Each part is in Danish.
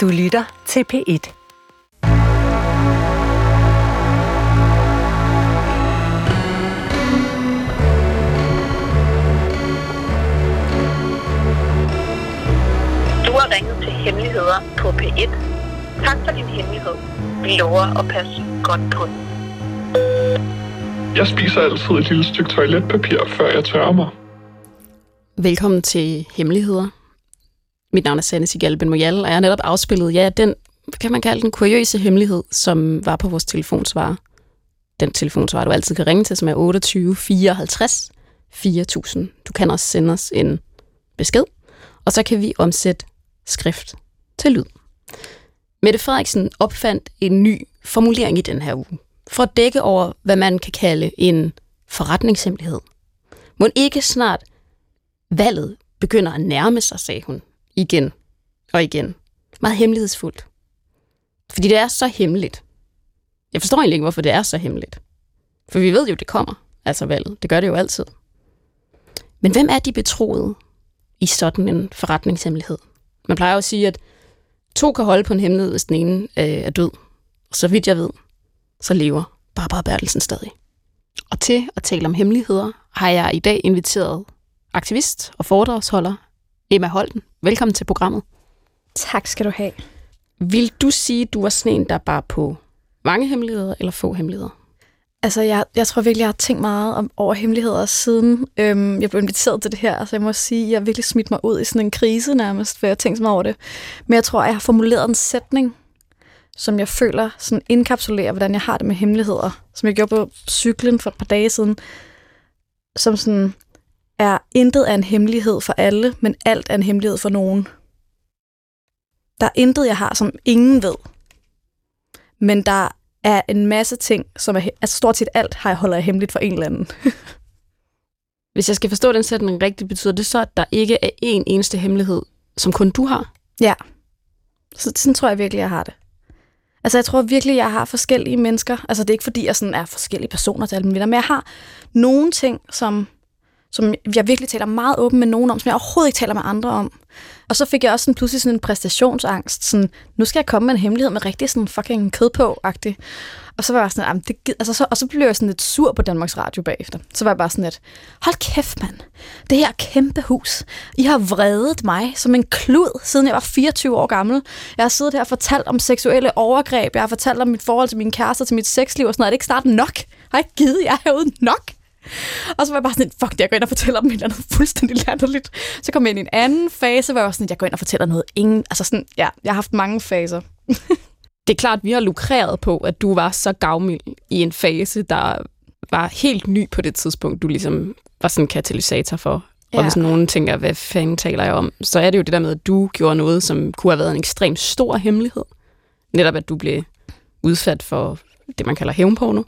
Du lytter til P1. Du har ringet til Hemmeligheder på P1. Tak for din hemmelighed. Vi lover at passe godt på den. Jeg spiser altid et lille stykke toiletpapir, før jeg tørrer mig. Velkommen til Hemmeligheder. Mit navn er Sanne Sigal Ben Moyal, og jeg har netop afspillet, ja, den, kan man kalde den, kuriøse hemmelighed, som var på vores telefonsvarer. Den telefonsvarer, du altid kan ringe til, som er 28 54 4000. Du kan også sende os en besked, og så kan vi omsætte skrift til lyd. Mette Frederiksen opfandt en ny formulering i den her uge, for at dække over, hvad man kan kalde en forretningshemmelighed. Må ikke snart valget begynder at nærme sig, sagde hun igen og igen. Meget hemmelighedsfuldt. Fordi det er så hemmeligt. Jeg forstår egentlig ikke, hvorfor det er så hemmeligt. For vi ved jo, det kommer, altså valget. Det gør det jo altid. Men hvem er de betroede i sådan en forretningshemmelighed? Man plejer jo at sige, at to kan holde på en hemmelighed, hvis den ene øh, er død. Og så vidt jeg ved, så lever Barbara Bertelsen stadig. Og til at tale om hemmeligheder, har jeg i dag inviteret aktivist og foredragsholder Emma Holten. Velkommen til programmet. Tak skal du have. Vil du sige, at du var sådan en, der bare på mange hemmeligheder eller få hemmeligheder? Altså, jeg, jeg tror virkelig, jeg har tænkt meget om, over hemmeligheder siden øhm, jeg blev inviteret til det her. Altså, jeg må sige, at jeg har virkelig smidt mig ud i sådan en krise nærmest, for jeg har tænkt så meget over det. Men jeg tror, jeg har formuleret en sætning, som jeg føler sådan indkapsulerer, hvordan jeg har det med hemmeligheder. Som jeg gjorde på cyklen for et par dage siden. Som sådan er, intet er en hemmelighed for alle, men alt er en hemmelighed for nogen. Der er intet, jeg har, som ingen ved. Men der er en masse ting, som er, altså stort set alt har jeg holder jeg hemmeligt for en eller anden. Hvis jeg skal forstå den sætning rigtigt, betyder det så, at der ikke er én eneste hemmelighed, som kun du har? Ja. Så sådan tror jeg virkelig, jeg har det. Altså, jeg tror virkelig, jeg har forskellige mennesker. Altså, det er ikke fordi, jeg sådan er forskellige personer til alle mine venner, men jeg har nogle ting, som som jeg virkelig taler meget åben med nogen om, som jeg overhovedet ikke taler med andre om. Og så fik jeg også sådan pludselig sådan en præstationsangst. Sådan, nu skal jeg komme med en hemmelighed med rigtig sådan fucking kød på -agtig. Og så var jeg sådan, det, altså så, og så blev jeg sådan lidt sur på Danmarks Radio bagefter. Så var jeg bare sådan lidt, hold kæft mand, det her kæmpe hus. I har vredet mig som en klud, siden jeg var 24 år gammel. Jeg har siddet her og fortalt om seksuelle overgreb. Jeg har fortalt om mit forhold til min kæreste, til mit sexliv og sådan noget. Er det ikke snart nok? Har jeg ikke givet jer herude nok? Og så var jeg bare sådan, fuck det, jeg går ind og fortæller dem et eller andet fuldstændig latterligt. Så kom jeg ind i en anden fase, hvor jeg var sådan, jeg går ind og fortæller noget ingen... Altså sådan, ja, jeg har haft mange faser. det er klart, at vi har lukreret på, at du var så gavmild i en fase, der var helt ny på det tidspunkt, du ligesom var sådan en katalysator for. Ja. Og hvis nogen tænker, hvad fanden taler jeg om, så er det jo det der med, at du gjorde noget, som kunne have været en ekstremt stor hemmelighed. Netop, at du blev udsat for det, man kalder hævnporno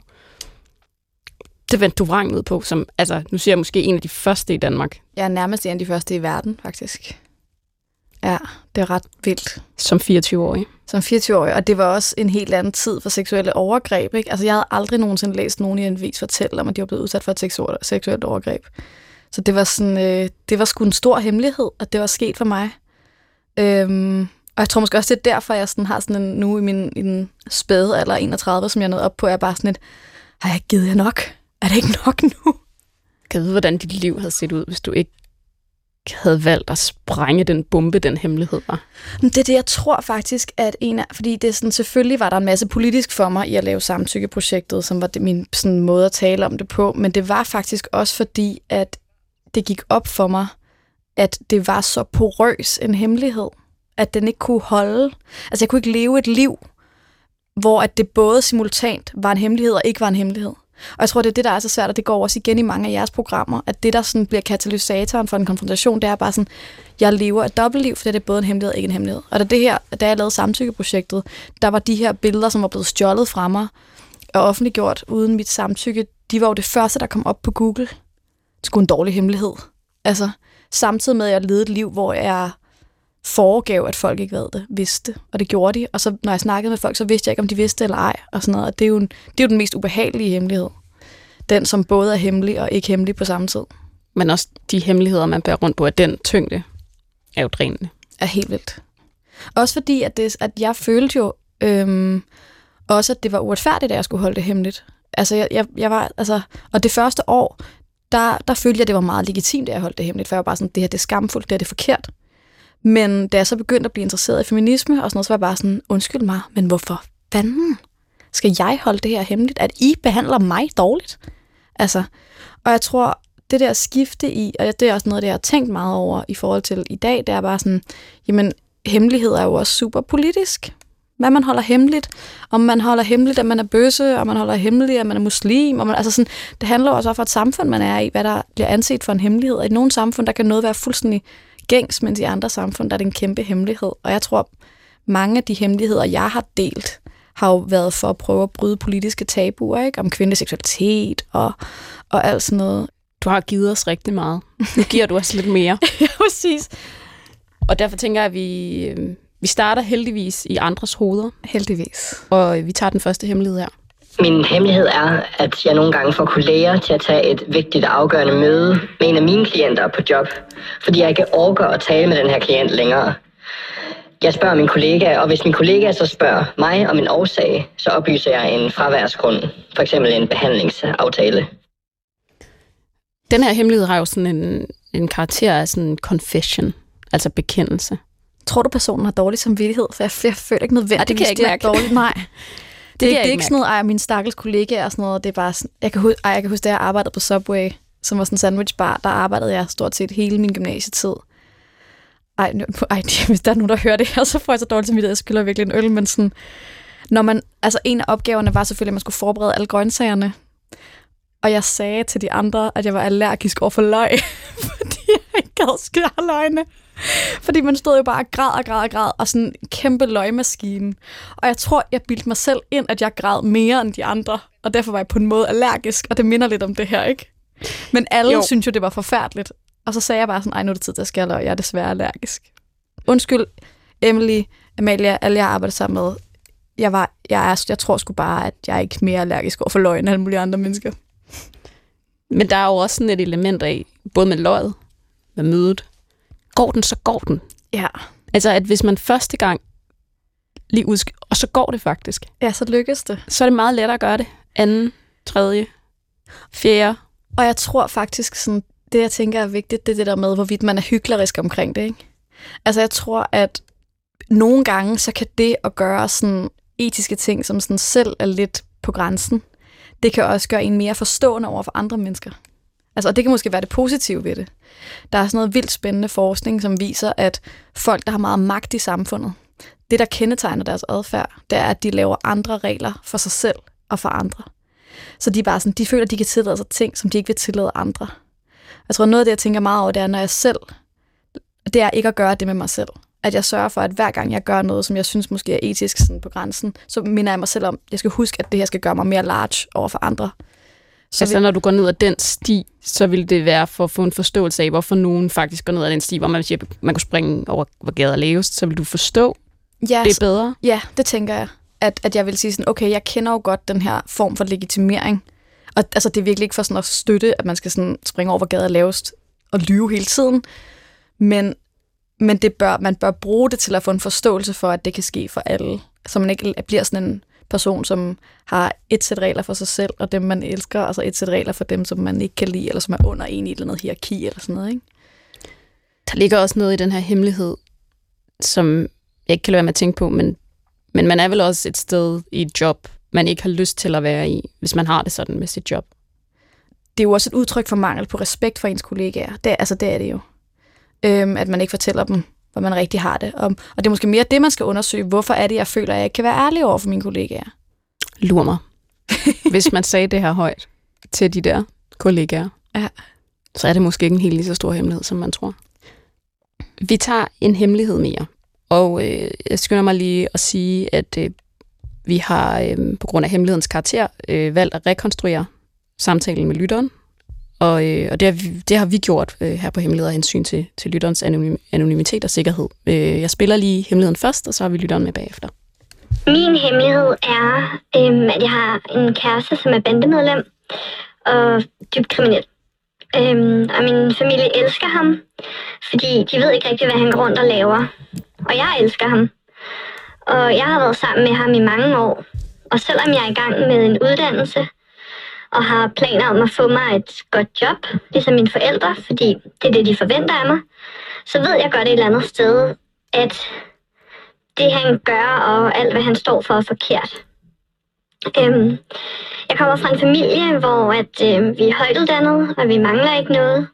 det vendte du vrang ud på, som, altså, nu siger jeg måske en af de første i Danmark. Jeg er nærmest en af de første i verden, faktisk. Ja, det er ret vildt. Som 24-årig? Som 24-årig, og det var også en helt anden tid for seksuelle overgreb. Ikke? Altså, jeg havde aldrig nogensinde læst nogen i en vis fortælle om, at de var blevet udsat for et seksuelt overgreb. Så det var sådan, øh, det var sgu en stor hemmelighed, at det var sket for mig. Øhm, og jeg tror måske også, det er derfor, jeg sådan har sådan en, nu i min i den spæde alder 31, som jeg nåede op på, er bare sådan et, har jeg givet jer nok? Er det ikke nok nu? Kan du vide, hvordan dit liv havde set ud, hvis du ikke havde valgt at sprænge den bombe, den hemmelighed var? Det er det, jeg tror faktisk, at en af... Fordi det er sådan, selvfølgelig var der en masse politisk for mig i at lave samtykkeprojektet, som var det, min sådan, måde at tale om det på, men det var faktisk også fordi, at det gik op for mig, at det var så porøs en hemmelighed, at den ikke kunne holde. Altså, jeg kunne ikke leve et liv, hvor at det både simultant var en hemmelighed og ikke var en hemmelighed. Og jeg tror, det er det, der er så svært, og det går også igen i mange af jeres programmer, at det, der sådan bliver katalysatoren for en konfrontation, det er bare sådan, jeg lever et dobbeltliv, for det er både en hemmelighed og ikke en hemmelighed. Og da, det her, da jeg lavede samtykkeprojektet, der var de her billeder, som var blevet stjålet fra mig og offentliggjort uden mit samtykke, de var jo det første, der kom op på Google. Det skulle en dårlig hemmelighed. Altså, samtidig med, at jeg levede et liv, hvor jeg foregav, at folk ikke ved det, vidste. Og det gjorde de. Og så når jeg snakkede med folk, så vidste jeg ikke, om de vidste eller ej. Og sådan noget. Og det er jo, en, det er jo den mest ubehagelige hemmelighed. Den, som både er hemmelig og ikke hemmelig på samme tid. Men også de hemmeligheder, man bærer rundt på, at den tyngde er jo drænende. Er helt vildt. Også fordi, at, det, at jeg følte jo øhm, også, at det var uretfærdigt, at jeg skulle holde det hemmeligt. Altså, jeg, jeg, jeg var, altså, og det første år, der, der følte jeg, at det var meget legitimt, at jeg holdt det hemmeligt, for jeg var bare sådan, det her det er skamfuldt, det her det er forkert. Men da jeg så begyndte at blive interesseret i feminisme og sådan noget, så var jeg bare sådan, undskyld mig, men hvorfor fanden skal jeg holde det her hemmeligt? At I behandler mig dårligt? Altså, og jeg tror, det der skifte i, og det er også noget, det jeg har tænkt meget over i forhold til i dag, det er bare sådan, jamen, hemmelighed er jo også super politisk. Hvad man holder hemmeligt. Om man holder hemmeligt, at man er bøsse, om man holder hemmeligt, at man er muslim. Om man, altså sådan, det handler også om, for et samfund, man er i, hvad der bliver anset for en hemmelighed. Og i nogle samfund, der kan noget være fuldstændig gængs, mens i andre samfund, der er det en kæmpe hemmelighed. Og jeg tror, mange af de hemmeligheder, jeg har delt, har jo været for at prøve at bryde politiske tabuer, ikke? Om kvindelig seksualitet og, og alt sådan noget. Du har givet os rigtig meget. Nu giver du os lidt mere. ja, præcis. Og derfor tænker jeg, at vi, øh, vi starter heldigvis i andres hoveder. Heldigvis. Og vi tager den første hemmelighed her. Min hemmelighed er, at jeg nogle gange får kolleger til at tage et vigtigt og afgørende møde med en af mine klienter på job, fordi jeg ikke orker at tale med den her klient længere. Jeg spørger min kollega, og hvis min kollega så spørger mig om en årsag, så oplyser jeg en fraværsgrund, for eksempel en behandlingsaftale. Den her hemmelighed har jo sådan en, en karakter af sådan en confession, altså bekendelse. Tror du, personen har dårlig samvittighed? For jeg, jeg føler ikke nødvendigvis, Ej, det kan jeg ikke mærke. dårligt. Nej. Det, det, er, det er ikke ikke sådan noget, ej, min stakkels kollega og sådan noget. Det er bare sådan, jeg kan, huske, ej, jeg kan huske, da jeg arbejdede på Subway, som var sådan en sandwichbar, der arbejdede jeg stort set hele min gymnasietid. Ej, nu, ej, hvis der er nogen, der hører det her, så får jeg så dårligt samvittighed, jeg skylder virkelig en øl, men sådan, når man, altså en af opgaverne var selvfølgelig, at man skulle forberede alle grøntsagerne. Og jeg sagde til de andre, at jeg var allergisk over for løg, fordi jeg ikke gad skære løgne. Fordi man stod jo bare og græd og græd og græd, og sådan en kæmpe løgmaskine. Og jeg tror, jeg bildte mig selv ind, at jeg græd mere end de andre, og derfor var jeg på en måde allergisk, og det minder lidt om det her, ikke? Men alle jo. Synes jo, det var forfærdeligt. Og så sagde jeg bare sådan, ej, nu er det tid til at skære løg, jeg er desværre allergisk. Undskyld, Emily, Amalia, alle jeg arbejder sammen med. Jeg, var, jeg, er, jeg tror sgu bare, at jeg er ikke mere allergisk over for løg end alle mulige andre mennesker. Men der er jo også sådan et element af, både med løjet, med mødet. Går den, så går den. Ja. Altså, at hvis man første gang lige udsk... og så går det faktisk, Ja, så lykkes det. så er det meget lettere at gøre det. Anden, tredje, fjerde. Og jeg tror faktisk, sådan, det jeg tænker er vigtigt, det er det der med, hvorvidt man er hyklerisk omkring det. Ikke? Altså jeg tror, at nogle gange, så kan det at gøre sådan etiske ting, som sådan selv er lidt på grænsen, det kan også gøre en mere forstående over for andre mennesker. Altså, og det kan måske være det positive ved det. Der er sådan noget vildt spændende forskning, som viser, at folk, der har meget magt i samfundet, det, der kendetegner deres adfærd, det er, at de laver andre regler for sig selv og for andre. Så de, er bare sådan, de føler, at de kan tillade sig ting, som de ikke vil tillade andre. Jeg tror, noget af det, jeg tænker meget over, det er, når jeg selv, det er ikke at gøre det med mig selv. At jeg sørger for, at hver gang jeg gør noget, som jeg synes måske er etisk sådan på grænsen, så minder jeg mig selv om, at jeg skal huske, at det her skal gøre mig mere large over for andre. Så altså, når du går ned ad den sti, så vil det være for at få en forståelse af, hvorfor nogen faktisk går ned ad den sti, hvor man siger, man kunne springe over, hvor gader er lavest, så vil du forstå ja, det bedre. Ja, det tænker jeg. At, at jeg vil sige sådan, okay, jeg kender jo godt den her form for legitimering. Og altså, det er virkelig ikke for sådan at støtte, at man skal sådan springe over, hvor gader er lavest og lyve hele tiden. Men, men det bør, man bør bruge det til at få en forståelse for, at det kan ske for alle. Så man ikke bliver sådan en person, som har et sæt regler for sig selv, og dem, man elsker, og så et sæt regler for dem, som man ikke kan lide, eller som er under en i et eller andet hierarki, eller sådan noget, ikke? Der ligger også noget i den her hemmelighed, som jeg ikke kan lade være med at tænke på, men, men man er vel også et sted i et job, man ikke har lyst til at være i, hvis man har det sådan med sit job. Det er jo også et udtryk for mangel på respekt for ens kollegaer. Det, altså, det er det jo. Øhm, at man ikke fortæller dem, hvor man rigtig har det. Og, og det er måske mere det, man skal undersøge. Hvorfor er det, jeg føler, at jeg ikke kan være ærlig over for mine kollegaer? Lur mig. Hvis man sagde det her højt til de der kollegaer, Ja. så er det måske ikke en helt lige så stor hemmelighed, som man tror. Vi tager en hemmelighed mere, og øh, jeg skynder mig lige at sige, at øh, vi har øh, på grund af hemmelighedens karakter øh, valgt at rekonstruere samtalen med lytteren, og, øh, og det, har vi, det har vi gjort øh, her på Hemmeligheder af hensyn til, til lytterens anonym, anonymitet og sikkerhed. Øh, jeg spiller lige hemmeligheden først, og så har vi lytteren med bagefter. Min hemmelighed er, øh, at jeg har en kæreste, som er bandemedlem og dybt kriminel. Øhm, og min familie elsker ham, fordi de ved ikke rigtig, hvad han går rundt og laver. Og jeg elsker ham. Og jeg har været sammen med ham i mange år. Og selvom jeg er i gang med en uddannelse, og har planer om at få mig et godt job, ligesom mine forældre, fordi det er det, de forventer af mig, så ved jeg godt et eller andet sted, at det han gør og alt, hvad han står for, er forkert. Øhm, jeg kommer fra en familie, hvor at, øhm, vi er højtuddannede, og vi mangler ikke noget.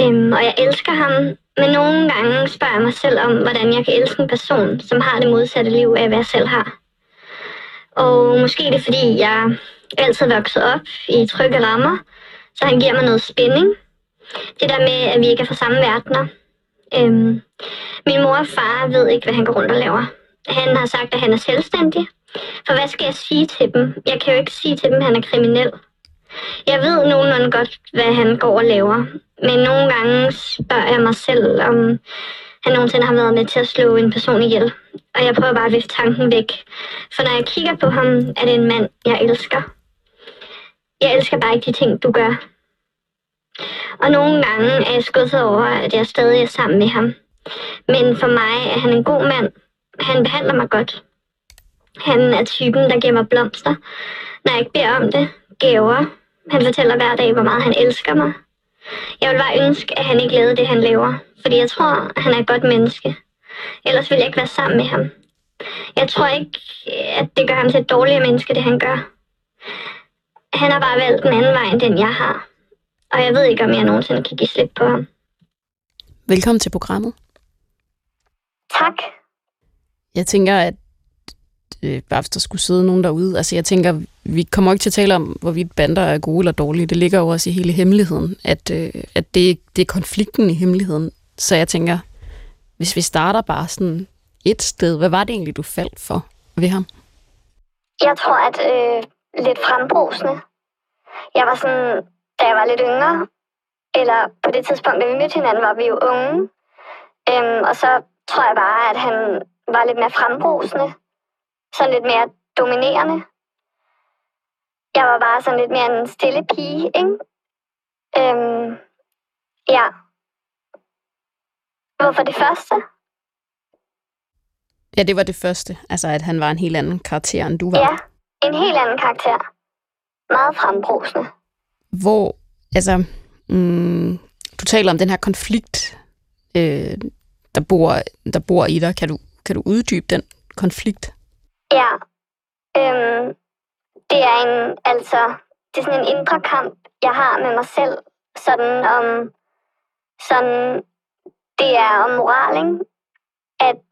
Øhm, og jeg elsker ham, men nogle gange spørger jeg mig selv om, hvordan jeg kan elske en person, som har det modsatte liv af, hvad jeg selv har. Og måske er det, fordi jeg altid vokset op i trygge rammer, så han giver mig noget spænding. Det der med, at vi ikke er fra samme verdener. Øhm, min mor og far ved ikke, hvad han går rundt og laver. Han har sagt, at han er selvstændig. For hvad skal jeg sige til dem? Jeg kan jo ikke sige til dem, at han er kriminel. Jeg ved nogenlunde godt, hvad han går og laver. Men nogle gange spørger jeg mig selv, om han nogensinde har været med til at slå en person ihjel. Og jeg prøver bare at vifte tanken væk. For når jeg kigger på ham, er det en mand, jeg elsker. Jeg elsker bare ikke de ting, du gør. Og nogle gange er jeg skuffet over, at jeg stadig er sammen med ham. Men for mig er han en god mand. Han behandler mig godt. Han er typen, der giver mig blomster, når jeg ikke beder om det. Gaver. Han fortæller hver dag, hvor meget han elsker mig. Jeg vil bare ønske, at han ikke lavede det, han laver. Fordi jeg tror, at han er et godt menneske. Ellers vil jeg ikke være sammen med ham. Jeg tror ikke, at det gør ham til et dårligere menneske, det han gør. Han har bare valgt den anden vej, end den jeg har. Og jeg ved ikke, om jeg nogensinde kan give slip på ham. Velkommen til programmet. Tak. Jeg tænker, at øh, bare hvis der skulle sidde nogen derude, altså jeg tænker, vi kommer ikke til at tale om, hvorvidt bander er gode eller dårlige. Det ligger jo også i hele hemmeligheden, at, øh, at det, det er konflikten i hemmeligheden. Så jeg tænker, hvis vi starter bare sådan et sted, hvad var det egentlig, du faldt for ved ham? Jeg tror, at øh, lidt frembrusende. Jeg var sådan, da jeg var lidt yngre, eller på det tidspunkt, da vi mødte hinanden, var vi jo unge. Øhm, og så tror jeg bare, at han var lidt mere frembrusende. Sådan lidt mere dominerende. Jeg var bare sådan lidt mere en stille pige, ikke? Øhm, ja. Hvorfor det første? Ja, det var det første. Altså, at han var en helt anden karakter, end du var. Ja, en helt anden karakter. Meget frembrusende. Hvor, altså, mm, du taler om den her konflikt, øh, der, bor, der bor i dig. Kan du, kan du uddybe den konflikt? Ja. Øhm, det er en, altså, det er sådan en indre kamp, jeg har med mig selv. Sådan om, sådan, det er om moral, ikke? At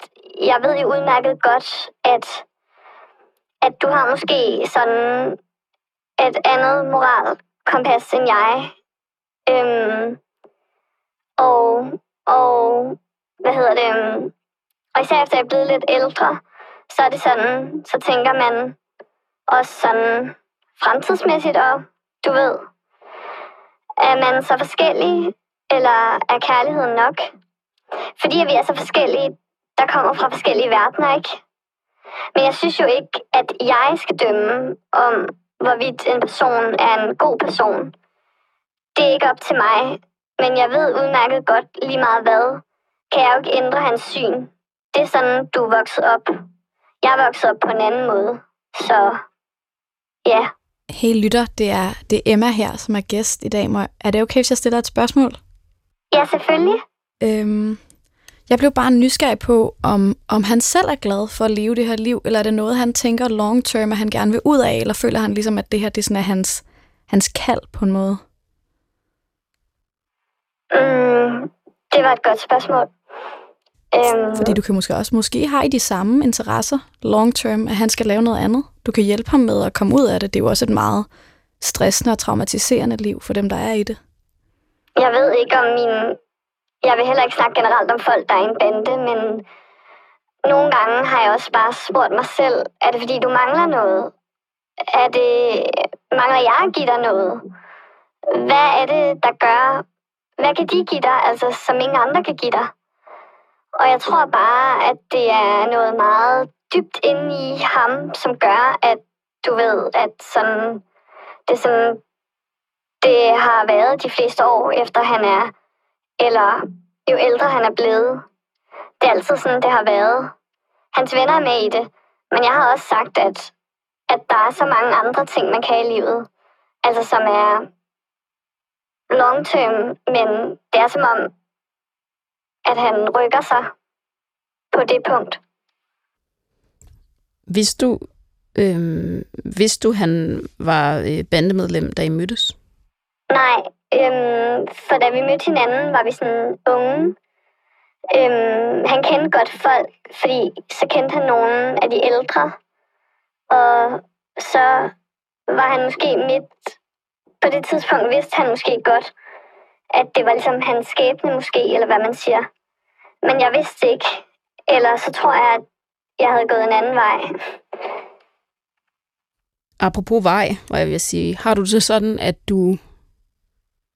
jeg ved jo udmærket godt, at, at du har måske sådan et andet moralkompas end jeg. Øhm, og, og, hvad hedder det, øhm, og især efter jeg er blevet lidt ældre, så er det sådan, så tænker man også sådan fremtidsmæssigt, og du ved, er man så forskellig, eller er kærligheden nok? Fordi vi er så forskellige, der kommer fra forskellige verdener, ikke? Men jeg synes jo ikke, at jeg skal dømme om, hvorvidt en person er en god person. Det er ikke op til mig, men jeg ved udmærket godt lige meget hvad, kan jeg jo ikke ændre hans syn. Det er sådan, du er vokset op. Jeg vokset op på en anden måde. Så ja. Hey lytter, det er, det er Emma her, som er gæst i dag. Må- Er det okay, hvis jeg stiller et spørgsmål? Ja, selvfølgelig. Øhm, jeg blev bare nysgerrig på, om, om han selv er glad for at leve det her liv, eller er det noget, han tænker long term, at han gerne vil ud af, eller føler han ligesom, at det her det sådan er hans, hans kald på en måde? Mm, det var et godt spørgsmål. Øhm, Fordi du kan måske også, måske har I de samme interesser long term, at han skal lave noget andet. Du kan hjælpe ham med at komme ud af det. Det er jo også et meget stressende og traumatiserende liv for dem, der er i det. Jeg ved ikke om min... Jeg vil heller ikke snakke generelt om folk, der er i en bande, men nogle gange har jeg også bare spurgt mig selv, er det fordi, du mangler noget? Er det... Mangler jeg at give dig noget? Hvad er det, der gør... Hvad kan de give dig, altså, som ingen andre kan give dig? Og jeg tror bare, at det er noget meget dybt inde i ham, som gør, at du ved, at sådan, det sådan, det har været de fleste år, efter han er, eller jo ældre han er blevet. Det er altid sådan, det har været. hans venner er med i det. Men jeg har også sagt, at, at der er så mange andre ting, man kan i livet. Altså som er long term, men det er som om, at han rykker sig på det punkt. Hvis du, øh, hvis du han var øh, bandemedlem, da I mødtes? Nej, øhm, for da vi mødte hinanden, var vi sådan unge. Øhm, han kendte godt folk, fordi så kendte han nogle af de ældre. Og så var han måske midt... På det tidspunkt vidste han måske godt, at det var ligesom hans skæbne måske, eller hvad man siger. Men jeg vidste ikke. Eller så tror jeg, at jeg havde gået en anden vej. Apropos vej, hvad jeg vil sige, har du det sådan, at du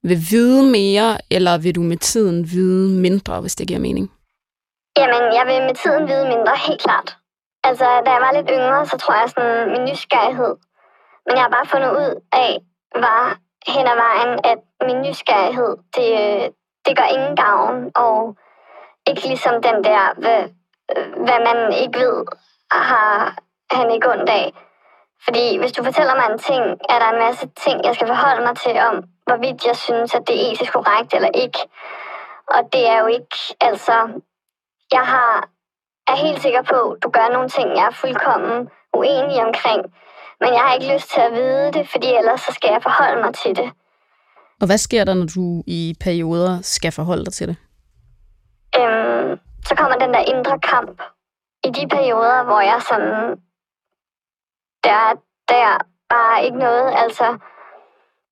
vil vide mere, eller vil du med tiden vide mindre, hvis det giver mening? Jamen, jeg vil med tiden vide mindre, helt klart. Altså, da jeg var lidt yngre, så tror jeg sådan min nysgerrighed. Men jeg har bare fundet ud af, var hen ad vejen, at min nysgerrighed, det, øh, det gør ingen gavn. Og ikke ligesom den der, hvad, øh, hvad man ikke ved, har han ikke ondt af. Fordi hvis du fortæller mig en ting, er der en masse ting, jeg skal forholde mig til om, hvorvidt jeg synes, at det er etisk korrekt eller ikke. Og det er jo ikke, altså, jeg har, er helt sikker på, at du gør nogle ting, jeg er fuldkommen uenig omkring. Men jeg har ikke lyst til at vide det, fordi ellers så skal jeg forholde mig til det. Og hvad sker der, når du i perioder skal forholde dig til det? Øhm, så kommer den der indre kamp. I de perioder, hvor jeg sådan... Der, der er bare ikke noget, altså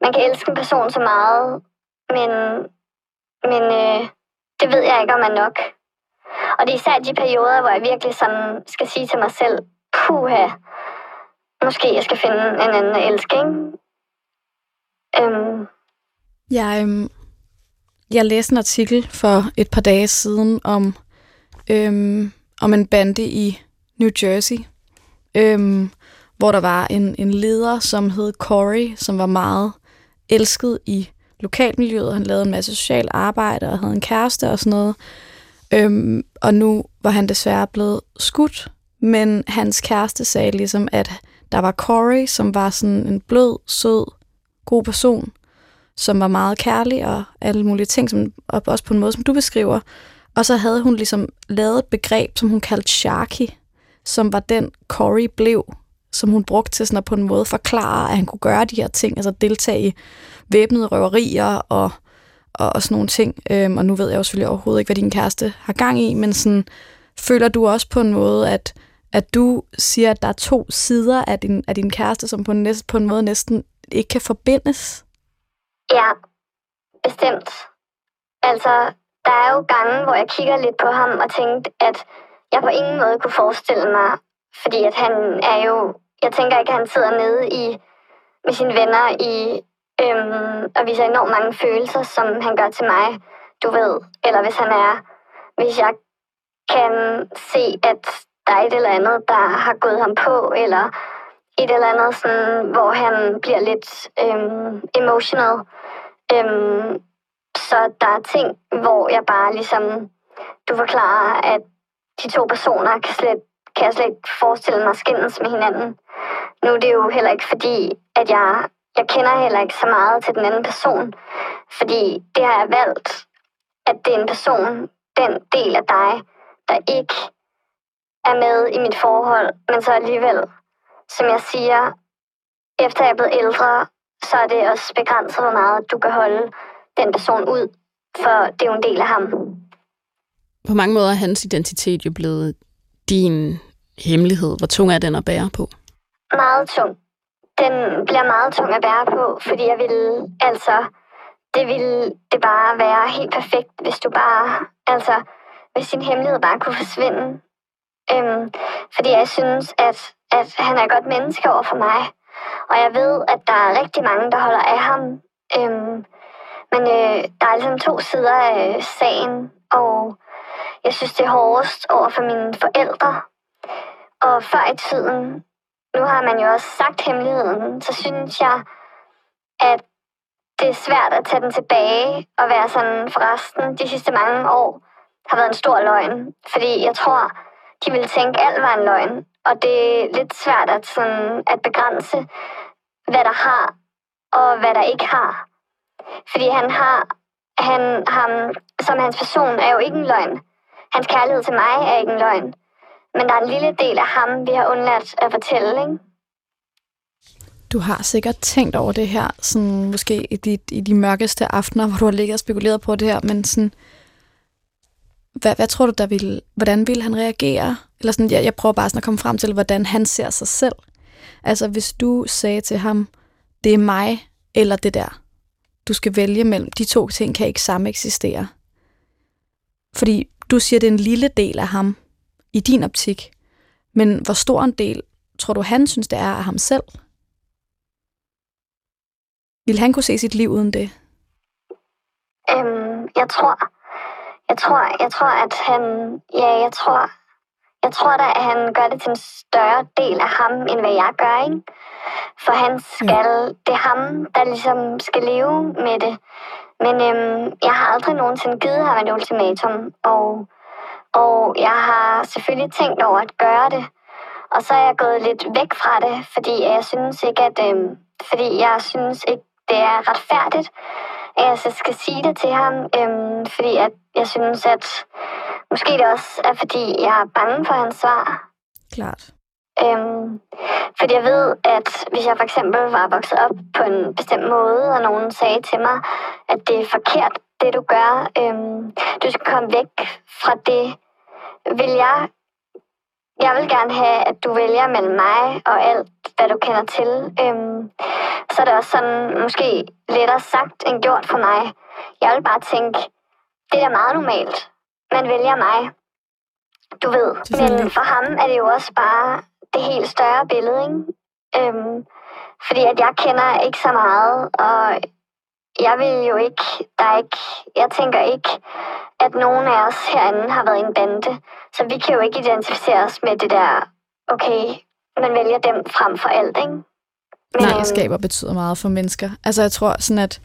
man kan elske en person så meget, men, men øh, det ved jeg ikke, om er nok. Og det er især de perioder, hvor jeg virkelig sådan skal sige til mig selv, puha, måske jeg skal finde en anden at elske, ikke? Øhm. Jeg, øhm, jeg læste en artikel for et par dage siden om, øhm, om en bande i New Jersey, øhm, hvor der var en, en leder, som hed Corey, som var meget elsket i lokalmiljøet. Han lavede en masse social arbejde og havde en kæreste og sådan noget. Øhm, og nu var han desværre blevet skudt, men hans kæreste sagde ligesom, at der var Corey, som var sådan en blød, sød, god person, som var meget kærlig og alle mulige ting, som, og også på en måde, som du beskriver. Og så havde hun ligesom lavet et begreb, som hun kaldte Sharky, som var den Corey blev, som hun brugte til sådan at på en måde forklare, at han kunne gøre de her ting, altså deltage i væbnede røverier og, og, og sådan nogle ting. Øhm, og nu ved jeg jo selvfølgelig overhovedet ikke, hvad din kæreste har gang i, men sådan, føler du også på en måde, at, at du siger, at der er to sider af din, af din kæreste, som på en, næste, på en måde næsten ikke kan forbindes? Ja, bestemt. Altså, der er jo gange, hvor jeg kigger lidt på ham og tænkte, at jeg på ingen måde kunne forestille mig, fordi at han er jo jeg tænker ikke, at han sidder nede i, med sine venner i, øhm, og viser enormt mange følelser, som han gør til mig, du ved. Eller hvis han er, hvis jeg kan se, at der er et eller andet, der har gået ham på, eller et eller andet, sådan, hvor han bliver lidt øhm, emotional. Øhm, så der er ting, hvor jeg bare ligesom, du forklarer, at de to personer kan, slet, kan jeg slet ikke forestille mig skændes med hinanden. Nu er det jo heller ikke fordi, at jeg, jeg kender heller ikke så meget til den anden person. Fordi det har jeg valgt, at det er en person, den del af dig, der ikke er med i mit forhold, men så alligevel, som jeg siger, efter jeg er blevet ældre, så er det også begrænset, hvor meget du kan holde den person ud, for det er jo en del af ham. På mange måder er hans identitet jo blevet din hemmelighed. Hvor tung er den at bære på? meget tung. Den bliver meget tung at bære på, fordi jeg vil, altså, det ville det bare være helt perfekt, hvis du bare, altså, hvis din hemmelighed bare kunne forsvinde. Øhm, fordi jeg synes, at, at han er et godt menneske over for mig. Og jeg ved, at der er rigtig mange, der holder af ham. Øhm, men øh, der er ligesom to sider af øh, sagen, og jeg synes, det er hårdest over for mine forældre. Og før i tiden, nu har man jo også sagt hemmeligheden, så synes jeg, at det er svært at tage den tilbage og være sådan, for resten de sidste mange år har været en stor løgn. Fordi jeg tror, de ville tænke, alt var en løgn. Og det er lidt svært at, sådan, at begrænse, hvad der har og hvad der ikke har. Fordi han har, han, ham, som hans person er jo ikke en løgn. Hans kærlighed til mig er ikke en løgn. Men der er en lille del af ham, vi har undladt at fortælle, ikke? Du har sikkert tænkt over det her, sådan måske i de, i de mørkeste aftener, hvor du har ligget og spekuleret på det her, men sådan, hvad, hvad tror du, der vil, hvordan vil han reagere? Eller sådan, jeg, jeg prøver bare sådan at komme frem til, hvordan han ser sig selv. Altså, hvis du sagde til ham, det er mig eller det der, du skal vælge mellem, de to ting kan ikke samme eksistere. Fordi du siger, det er en lille del af ham, i din optik. Men hvor stor en del tror du, han synes, det er af ham selv? Vil han kunne se sit liv uden det? Øhm, jeg tror, jeg tror, jeg tror, at han, ja, jeg tror, jeg tror da, at han gør det til en større del af ham, end hvad jeg gør, ikke? For han skal, ja. det er ham, der ligesom skal leve med det. Men øhm, jeg har aldrig nogensinde givet ham et ultimatum, og, og jeg har selvfølgelig tænkt over at gøre det. Og så er jeg gået lidt væk fra det, fordi jeg synes ikke, at, øhm, fordi jeg synes ikke, det er retfærdigt, at jeg så skal sige det til ham, øhm, fordi at jeg synes, at måske det også er, fordi jeg er bange for hans svar. Klart. Øhm, fordi jeg ved, at hvis jeg for eksempel var vokset op på en bestemt måde, og nogen sagde til mig, at det er forkert, det du gør, øhm, du skal komme væk fra det, vil jeg jeg vil gerne have, at du vælger mellem mig og alt, hvad du kender til. Øhm, så er det også sådan, måske lettere sagt end gjort for mig. Jeg vil bare tænke, det er da meget normalt. Man vælger mig. Du ved. Men for ham er det jo også bare det helt større billede, ikke? Øhm, fordi at jeg kender ikke så meget, og jeg vil jo ikke, der er ikke, jeg tænker ikke, at nogen af os herinde har været en bande. Så vi kan jo ikke identificere os med det der, okay, man vælger dem frem for alt, ikke? Men, Nej, skaber betyder meget for mennesker. Altså jeg tror sådan, at,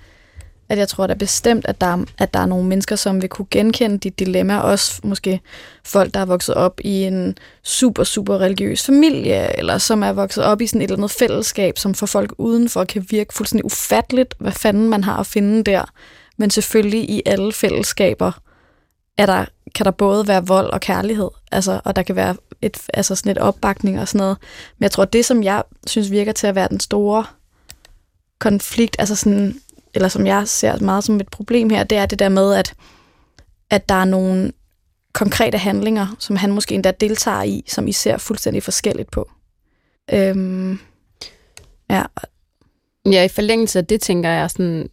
at jeg tror da bestemt, at der, at der er nogle mennesker, som vil kunne genkende dit dilemma. Også måske folk, der er vokset op i en super, super religiøs familie, eller som er vokset op i sådan et eller andet fællesskab, som for folk udenfor kan virke fuldstændig ufatteligt, hvad fanden man har at finde der. Men selvfølgelig i alle fællesskaber er der, kan der både være vold og kærlighed, altså, og der kan være et, altså sådan et opbakning og sådan noget. Men jeg tror, det som jeg synes virker til at være den store konflikt, altså sådan, eller som jeg ser meget som et problem her, det er det der med, at, at der er nogle konkrete handlinger, som han måske endda deltager i, som I ser fuldstændig forskelligt på. Øhm, ja. Ja, i forlængelse af det, tænker jeg sådan,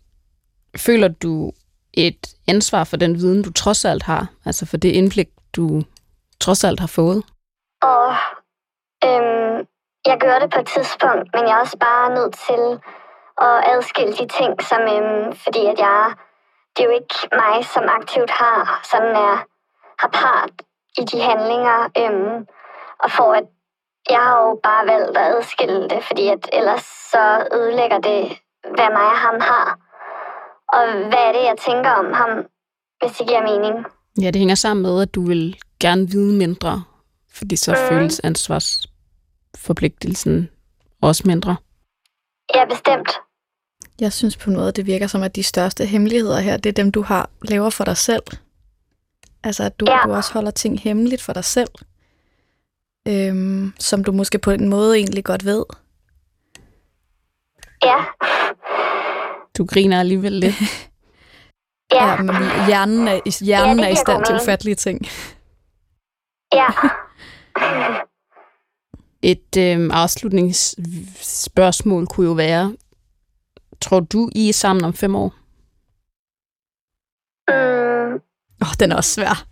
føler du et ansvar for den viden, du trods alt har? Altså for det indblik, du trods alt har fået? Og øhm, jeg gør det på et tidspunkt, men jeg er også bare nødt til at adskille de ting, som, øhm, fordi at jeg, det er jo ikke mig, som aktivt har, sådan er, har part i de handlinger, øhm, og for at jeg har jo bare valgt at adskille det, fordi at ellers så ødelægger det, hvad mig og ham har. Og hvad er det, jeg tænker om ham, hvis det giver mening? Ja, det hænger sammen med, at du vil gerne vide mindre, fordi så mm. føles ansvarsforpligtelsen også mindre. Ja, bestemt. Jeg synes på noget, det virker som, at de største hemmeligheder her, det er dem, du har laver for dig selv. Altså, at du, ja. du også holder ting hemmeligt for dig selv, øhm, som du måske på en måde egentlig godt ved. Ja. Du griner alligevel lidt. ja. ja men hjernen er, hjernen ja, er i stand til ufattelige ting. Ja. Et øh, afslutningsspørgsmål kunne jo være, tror du, I er sammen om fem år? Mm. Åh, oh, den er også svær.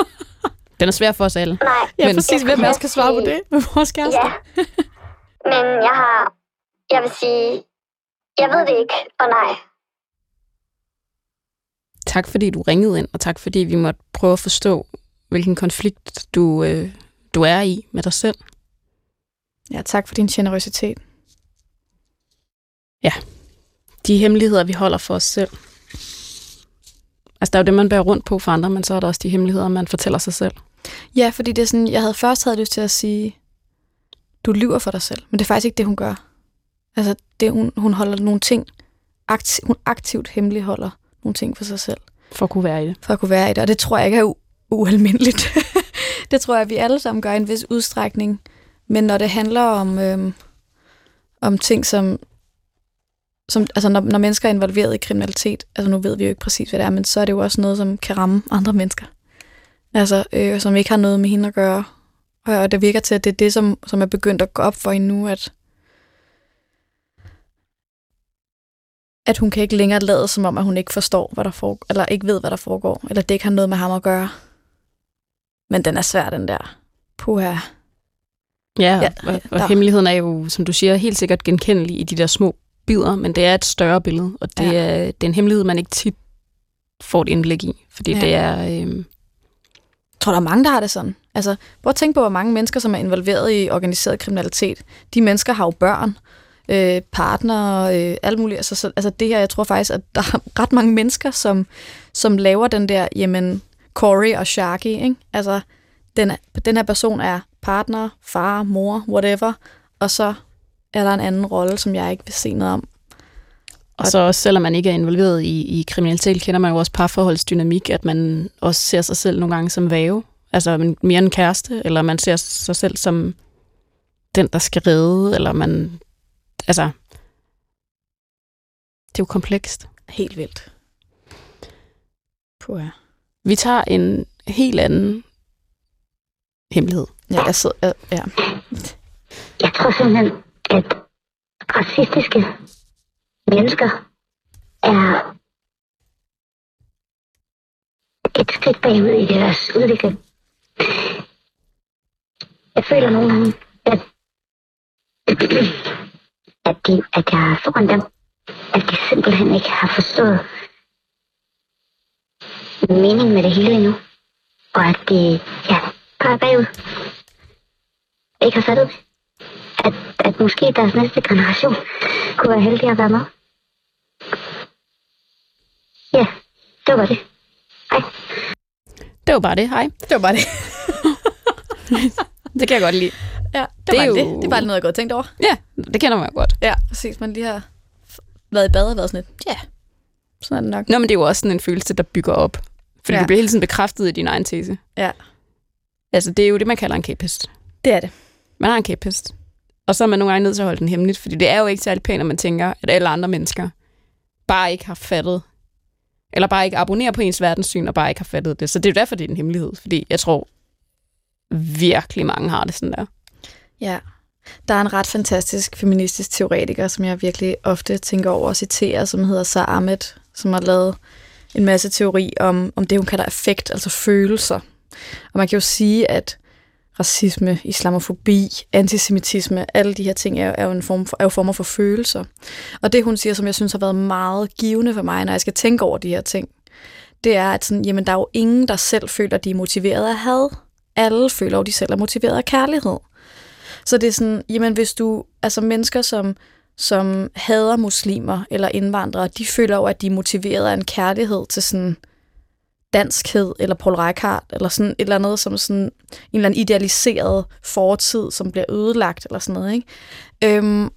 den er svær for os alle. Nej. Ja, men, præcis. Hvem også skal svare på det med vores kæreste? Ja. Men jeg har, jeg vil sige, jeg ved det ikke, og nej. Tak fordi du ringede ind, og tak fordi vi måtte prøve at forstå, hvilken konflikt du, øh, du er i med dig selv. Ja, tak for din generøsitet. Ja, de hemmeligheder, vi holder for os selv. Altså, der er jo det, man bærer rundt på for andre, men så er der også de hemmeligheder, man fortæller sig selv. Ja, fordi det er sådan, jeg havde først havde lyst til at sige, du lyver for dig selv, men det er faktisk ikke det, hun gør. Altså, det, hun, hun holder nogle ting, aktiv, hun aktivt hemmeligholder nogle ting for sig selv. For at kunne være i det. For at kunne være i det, og det tror jeg ikke er u- ualmindeligt. det tror jeg, vi alle sammen gør i en vis udstrækning. Men når det handler om, øhm, om ting, som, som altså når, når mennesker er involveret i kriminalitet, altså nu ved vi jo ikke præcis, hvad det er, men så er det jo også noget, som kan ramme andre mennesker. Altså, øh, som ikke har noget med hende at gøre. Og, og det virker til, at det er det, som, som er begyndt at gå op for hende nu, at, at hun kan ikke længere lade som om, at hun ikke forstår, hvad der foregår, eller ikke ved, hvad der foregår, eller det ikke har noget med ham at gøre. Men den er svær, den der. Puha. Ja, Ja, ja og, og hemmeligheden er jo, som du siger, helt sikkert genkendelig i de der små bidder, men det er et større billede, og det, Ja. er, det er en hemmelighed, man ikke tit får et indblik i, fordi Ja. det er... Øhm, Jeg tror, der er mange, der har det sådan. Altså, prøv at tænke på, hvor mange mennesker, som er involveret i organiseret kriminalitet. De mennesker har jo børn, øh, partnere, øh, alt muligt. Altså, så, altså det her, jeg tror faktisk, at der er ret mange mennesker, som, som laver den der, jamen, Corey og Sharky, ikke? Altså, den, den her person er partner, far, mor, whatever, og så er der en anden rolle, som jeg ikke vil se noget om. og så også, selvom man ikke er involveret i, i kriminalitet, kender man jo også parforholdsdynamik, at man også ser sig selv nogle gange som væve, altså mere en kæreste, eller man ser sig selv som den, der skal redde, eller man... Altså, det er jo komplekst. Helt vildt. Puha. Vi tager en helt anden hemmelighed. Ja, jeg sidder, ja, ja. Jeg tror simpelthen, at racistiske mennesker er et skridt bagud i deres udvikling. Jeg føler nogle gange, at, at, de, at jeg er foran dem, at de simpelthen ikke har forstået mening med det hele endnu. Og at de, ja, bare er bagud. Ikke har fattet det at, at måske deres næste generation kunne være heldig at være med. Ja, det var det. Hej. Det var bare det, hej. Det var bare det. Det kan jeg godt lide. Ja, det, Det var er jo... det. Det er bare noget, jeg godt tænkt over. Ja, det kender man jo godt. Ja, præcis. Man lige har været i bad og været sådan lidt, ja, sådan er det nok. Nå, men det er jo også sådan en følelse, der bygger op. Fordi ja. du bliver hele tiden bekræftet i din egen tese. Ja. Altså, det er jo det, man kalder en kæphest. Det er det. Man har en kæphest. Og så er man nogle gange nødt til at holde den hemmeligt, fordi det er jo ikke særlig pænt, at man tænker, at alle andre mennesker bare ikke har fattet, eller bare ikke abonnerer på ens verdenssyn, og bare ikke har fattet det. Så det er jo derfor, det er en hemmelighed, fordi jeg tror virkelig mange har det sådan der. Ja. Der er en ret fantastisk feministisk teoretiker, som jeg virkelig ofte tænker over at citere, som hedder Sara Ahmed, som har lavet en masse teori om, om det, hun kalder affekt, altså følelser. Og man kan jo sige, at racisme, islamofobi, antisemitisme, alle de her ting er, er, jo, en form for, er jo former for følelser. Og det, hun siger, som jeg synes har været meget givende for mig, når jeg skal tænke over de her ting, det er, at sådan, jamen, der er jo ingen, der selv føler, at de er motiveret af had. Alle føler jo, at de selv er motiveret af kærlighed. Så det er sådan, jamen hvis du, altså mennesker, som, som hader muslimer eller indvandrere, de føler jo, at de er motiveret af en kærlighed til sådan danskhed, eller Paul Reichardt, eller sådan et eller andet, som sådan en eller anden idealiseret fortid, som bliver ødelagt, eller sådan noget, ikke? Øhm,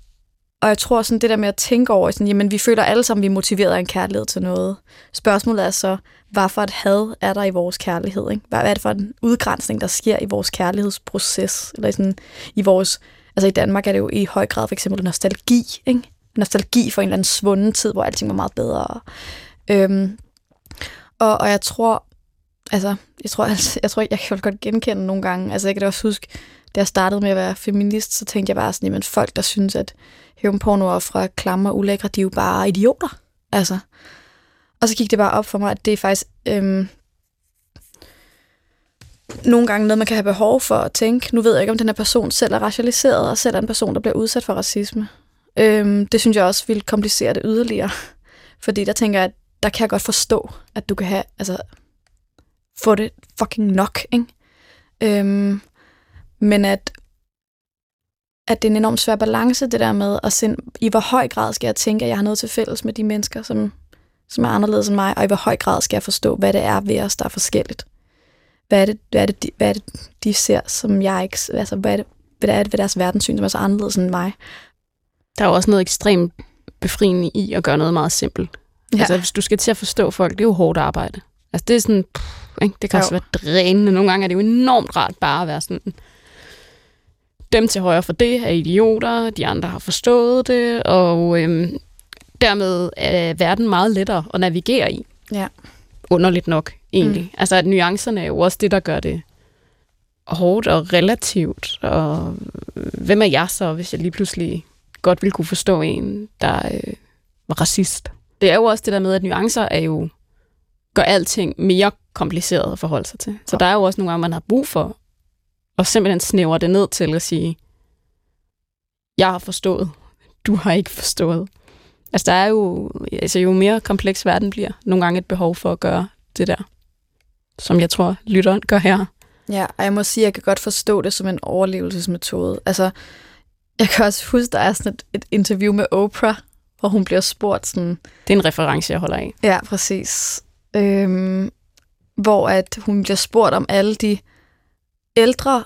og jeg tror sådan det der med at tænke over, sådan, jamen vi føler alle sammen, vi er motiveret af en kærlighed til noget. Spørgsmålet er så, hvad for et had er der i vores kærlighed? Ikke? Hvad er det for en udgrænsning, der sker i vores kærlighedsproces? Eller sådan, i vores, altså i Danmark er det jo i høj grad for eksempel nostalgi. Ikke? Nostalgi for en eller anden svunden tid, hvor alting var meget bedre. Øhm, og, og jeg tror, altså, jeg tror, altså, jeg tror, jeg kan godt genkende nogle gange. Altså, jeg kan da også huske, da jeg startede med at være feminist, så tænkte jeg bare sådan, jamen folk, der synes, at hævnporno fra klammer og ulækre, de er jo bare idioter. Altså. Og så gik det bare op for mig, at det er faktisk øhm, nogle gange noget, man kan have behov for at tænke. Nu ved jeg ikke, om den her person selv er racialiseret, og selv er en person, der bliver udsat for racisme. Øhm, det synes jeg også vil komplicere det yderligere. Fordi der tænker jeg, at der kan jeg godt forstå, at du kan have, altså, få det fucking nok, ikke? Øhm, men at, at det er en enormt svær balance, det der med at sende, i hvor høj grad skal jeg tænke, at jeg har noget til fælles med de mennesker, som, som er anderledes end mig, og i hvor høj grad skal jeg forstå, hvad det er ved os, der er forskelligt. hvad er det, hvad er det, de, hvad er det, de ser, som jeg ikke... Altså, hvad er det, hvad er det ved deres verdenssyn, som er så anderledes end mig? Der er jo også noget ekstremt befriende i at gøre noget meget simpelt. Ja. Altså, hvis du skal til at forstå folk, det er jo hårdt arbejde. Altså, det er sådan... Pff, ikke? Det kan jo. også være drænende. Nogle gange er det jo enormt rart bare at være sådan... Dem til højre for det er idioter, de andre har forstået det, og øhm, dermed er verden meget lettere at navigere i. Ja. Underligt nok, egentlig. Mm. Altså, at nuancerne er jo også det, der gør det hårdt og relativt. Og hvem er jeg så, hvis jeg lige pludselig godt ville kunne forstå en, der øh, var racist? Det er jo også det der med, at nuancer er jo gør alting mere kompliceret at forholde sig til. Så der er jo også nogle gange, man har brug for at simpelthen snævre det ned til at sige, jeg har forstået, du har ikke forstået. Altså, der er jo, altså, jo mere kompleks verden bliver, nogle gange et behov for at gøre det der, som jeg tror, lytteren gør her. Ja, og jeg må sige, at jeg kan godt forstå det som en overlevelsesmetode. Altså, jeg kan også huske, der er sådan et, et interview med Oprah, hvor hun bliver spurgt sådan... Det er en reference, jeg holder af. Ja, præcis. Øhm, hvor at hun bliver spurgt om alle de ældre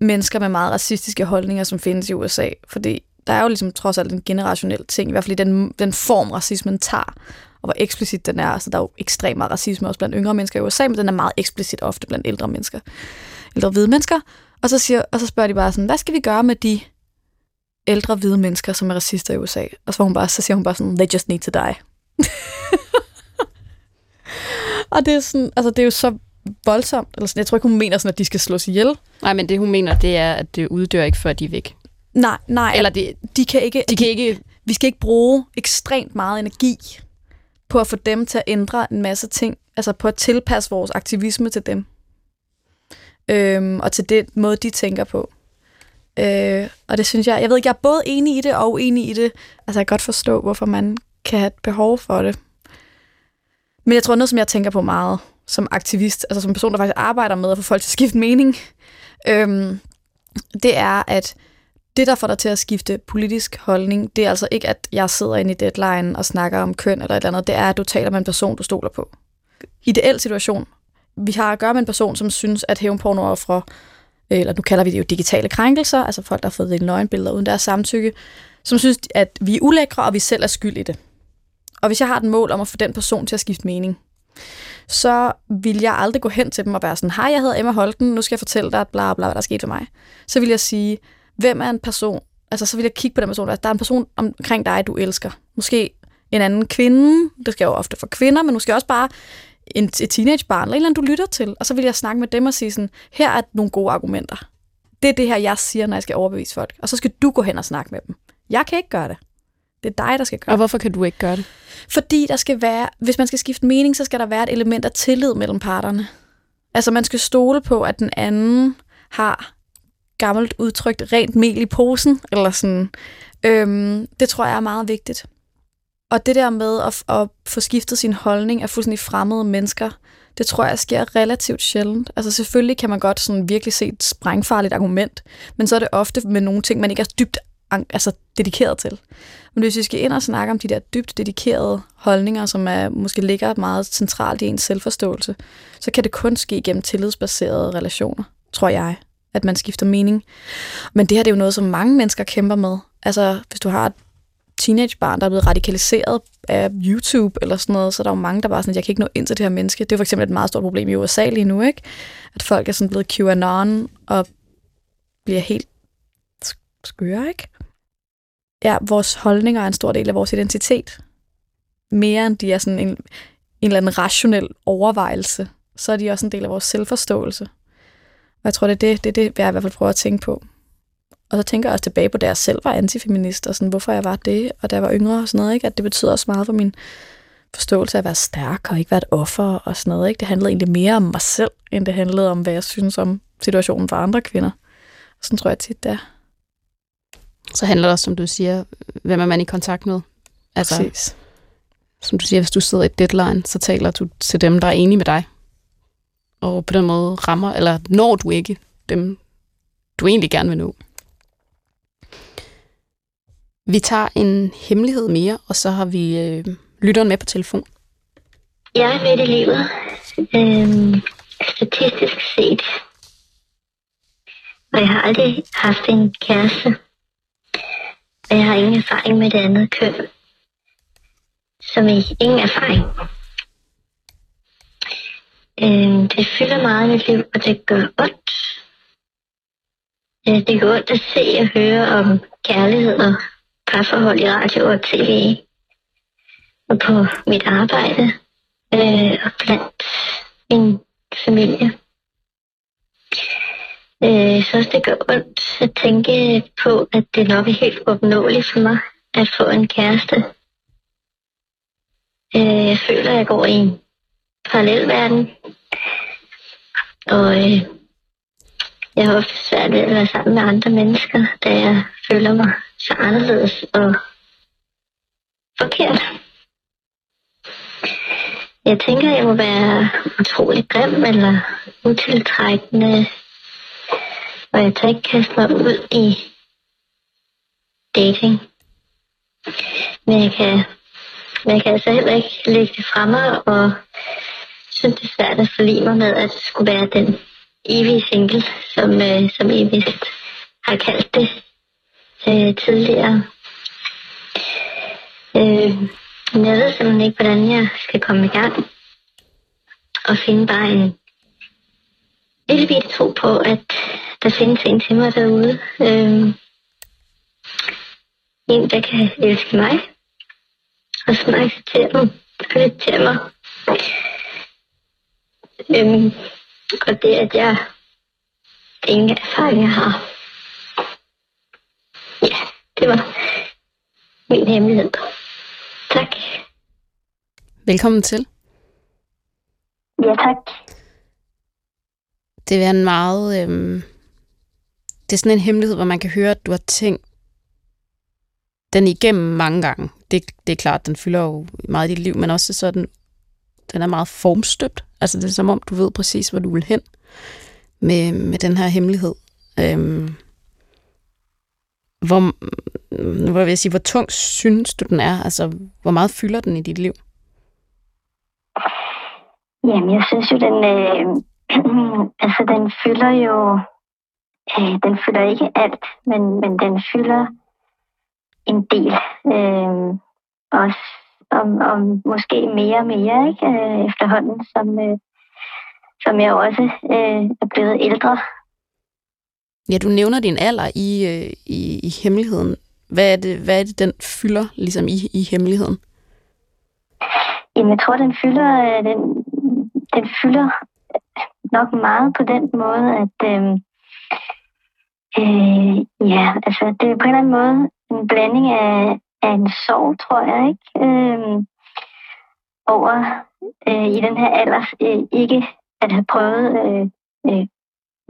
mennesker med meget racistiske holdninger, som findes i USA. Fordi der er jo ligesom trods alt en generationel ting, i hvert fald i den, den form, racismen tager, og hvor eksplicit den er. Altså, der er jo ekstremt meget racisme også blandt yngre mennesker i USA, men den er meget eksplicit ofte blandt ældre mennesker. Ældre hvide mennesker. Og så, siger, og så spørger de bare sådan, hvad skal vi gøre med de ældre hvide mennesker, som er racister i USA? Og så, hun bare, så siger hun bare sådan, they just need to die. og det er, sådan, altså, det er jo så voldsomt. Eller sådan, jeg tror ikke, hun mener sådan, at de skal slås ihjel. Nej, men det hun mener, det er, at det uddør ikke, før de er væk. Nej, nej. Eller det, de kan ikke... de kan ikke Vi skal ikke bruge ekstremt meget energi på at få dem til at ændre en masse ting. Altså på at tilpasse vores aktivisme til dem. Øhm, og til den måde, de tænker på. Øh, og det synes jeg... Jeg ved ikke, jeg er både enig i det og uenig i det. Altså jeg kan godt forstå, hvorfor man kan have et behov for det. Men jeg tror, noget, som jeg tænker på meget som aktivist, altså som person, der faktisk arbejder med at få folk til at skifte mening, øhm, det er, at det, der får dig til at skifte politisk holdning, det er altså ikke, at jeg sidder inde i deadline og snakker om køn eller et eller andet. Det er, at du taler med en person, du stoler på. Ideel situation. Vi har at gøre med en person, som synes, at hævnpornooffre, Øh, eller nu kalder vi det jo digitale krænkelser, altså folk, der har fået nøgenbilleder uden deres samtykke, som synes, at vi er ulækre, og vi selv er skyld i det. Og hvis jeg har et mål om at få den person til at skifte mening, så vil jeg aldrig gå hen til dem og være sådan, hej, jeg hedder Emma Holten, nu skal jeg fortælle dig, bla bla, hvad der er sket for mig. Så vil jeg sige, hvem er en person, altså så vil jeg kigge på den person, der er en person omkring dig, du elsker. Måske en anden kvinde, det skal jo ofte for kvinder, men måske også bare en, et teenagebarn, eller en eller anden, du lytter til. Og så vil jeg snakke med dem og sige sådan, her er nogle gode argumenter. Det er det her, jeg siger, når jeg skal overbevise folk. Og så skal du gå hen og snakke med dem. Jeg kan ikke gøre det. Det er dig, der skal gøre Og hvorfor kan du ikke gøre det? Fordi der skal være, hvis man skal skifte mening, så skal der være et element af tillid mellem parterne. Altså man skal stole på, at den anden har gammelt udtrykt rent mel i posen, eller sådan. Øhm, det tror jeg er meget vigtigt. Og det der med at, at få skiftet sin holdning af fuldstændig fremmede mennesker, det tror jeg sker relativt sjældent. Altså selvfølgelig kan man godt sådan virkelig se et sprængfarligt argument, men så er det ofte med nogle ting, man ikke er dybt altså, dedikeret til. Men hvis vi skal ind og snakke om de der dybt dedikerede holdninger, som er, måske ligger meget centralt i ens selvforståelse, så kan det kun ske gennem tillidsbaserede relationer, tror jeg, at man skifter mening. Men det her det er jo noget, som mange mennesker kæmper med. Altså, hvis du har et teenagebarn, der er blevet radikaliseret af YouTube eller sådan noget, så der er jo mange, der bare sådan, jeg kan ikke nå ind til det her menneske. Det er for eksempel et meget stort problem i USA lige nu, ikke? At folk er sådan blevet QAnon og bliver helt skøre, ikke? Ja, vores holdninger er en stor del af vores identitet. Mere end de er sådan en, en eller anden rationel overvejelse, så er de også en del af vores selvforståelse. Og jeg tror, det er det, det, er det jeg i hvert fald prøver at tænke på. Og så tænker jeg også tilbage på, da jeg selv var antifeminist, og sådan, hvorfor jeg var det, og da jeg var yngre og sådan noget, ikke? at det betyder også meget for min forståelse af at være stærk og ikke være et offer og sådan noget. Ikke? Det handlede egentlig mere om mig selv, end det handlede om, hvad jeg synes om situationen for andre kvinder. Og sådan tror jeg tit, det er. Så handler det også, som du siger, hvem er man i kontakt med? Altså, Præcis. Som du siger, hvis du sidder i et deadline, så taler du til dem, der er enige med dig. Og på den måde rammer, eller når du ikke dem, du egentlig gerne vil nå. Vi tager en hemmelighed mere, og så har vi øh, lytteren med på telefon. Jeg er midt i livet. Øhm, statistisk set. Og jeg har aldrig haft en kæreste. Og jeg har ingen erfaring med det andet køn. Som i ingen erfaring. Øhm, det fylder meget i mit liv, og det gør ondt. Øh, det gør ondt at se og høre om kærlighed og parforhold i radio og tv. Og på mit arbejde. Øh, og blandt min familie. Øh, så det gør ondt at tænke på, at det nok er helt opnåeligt for mig at få en kæreste. Øh, jeg føler, at jeg går i en parallel verden. Og øh, jeg har ofte svært ved at være sammen med andre mennesker, da jeg føler mig så anderledes og forkert. Jeg tænker, jeg må være utrolig grim eller utiltrækkende, og jeg tager ikke kaste mig ud i dating. Men jeg kan, men jeg kan altså heller ikke lægge det fra mig, og synes, det er svært at forlige mig med, at det skulle være den evige single, som, øh, som I vist har kaldt det øh, tidligere. Øh, jeg ved simpelthen ikke, hvordan jeg skal komme i gang og finde bare en lille bitte tro på, at der findes en til mig derude. Øh, en, der kan elske mig, og som accepterer mig og accepterer mig. Øhm, og det, at jeg ingen erfaring jeg har. Ja, det var min hemmelighed. Tak. Velkommen til. Ja, tak. Det er en meget... Øhm, det er sådan en hemmelighed, hvor man kan høre, at du har tænkt den igennem mange gange. Det, det er klart, den fylder jo meget i dit liv, men også sådan, den er meget formstøbt. Altså det er som om, du ved præcis, hvor du vil hen med, med den her hemmelighed. Øhm, hvor, hvor, vil jeg sige, hvor tung synes du, den er? Altså, hvor meget fylder den i dit liv? Jamen, jeg synes jo, den, øh, altså, den fylder jo, øh, den fylder ikke alt, men, men den fylder en del. Øh, også om, om måske mere og mere ikke? Øh, efterhånden, som, øh, som jeg også øh, er blevet ældre. Ja, du nævner din alder i, øh, i, i hemmeligheden. Hvad er, det, hvad er det, den fylder ligesom i, i hemmeligheden? Jamen, jeg tror, den fylder, øh, den, den fylder nok meget på den måde, at øh, øh, ja, altså det er på en eller anden måde en blanding af, af en sorg, tror jeg, ikke? Øh, over øh, i den her alder øh, ikke at have prøvet øh, øh,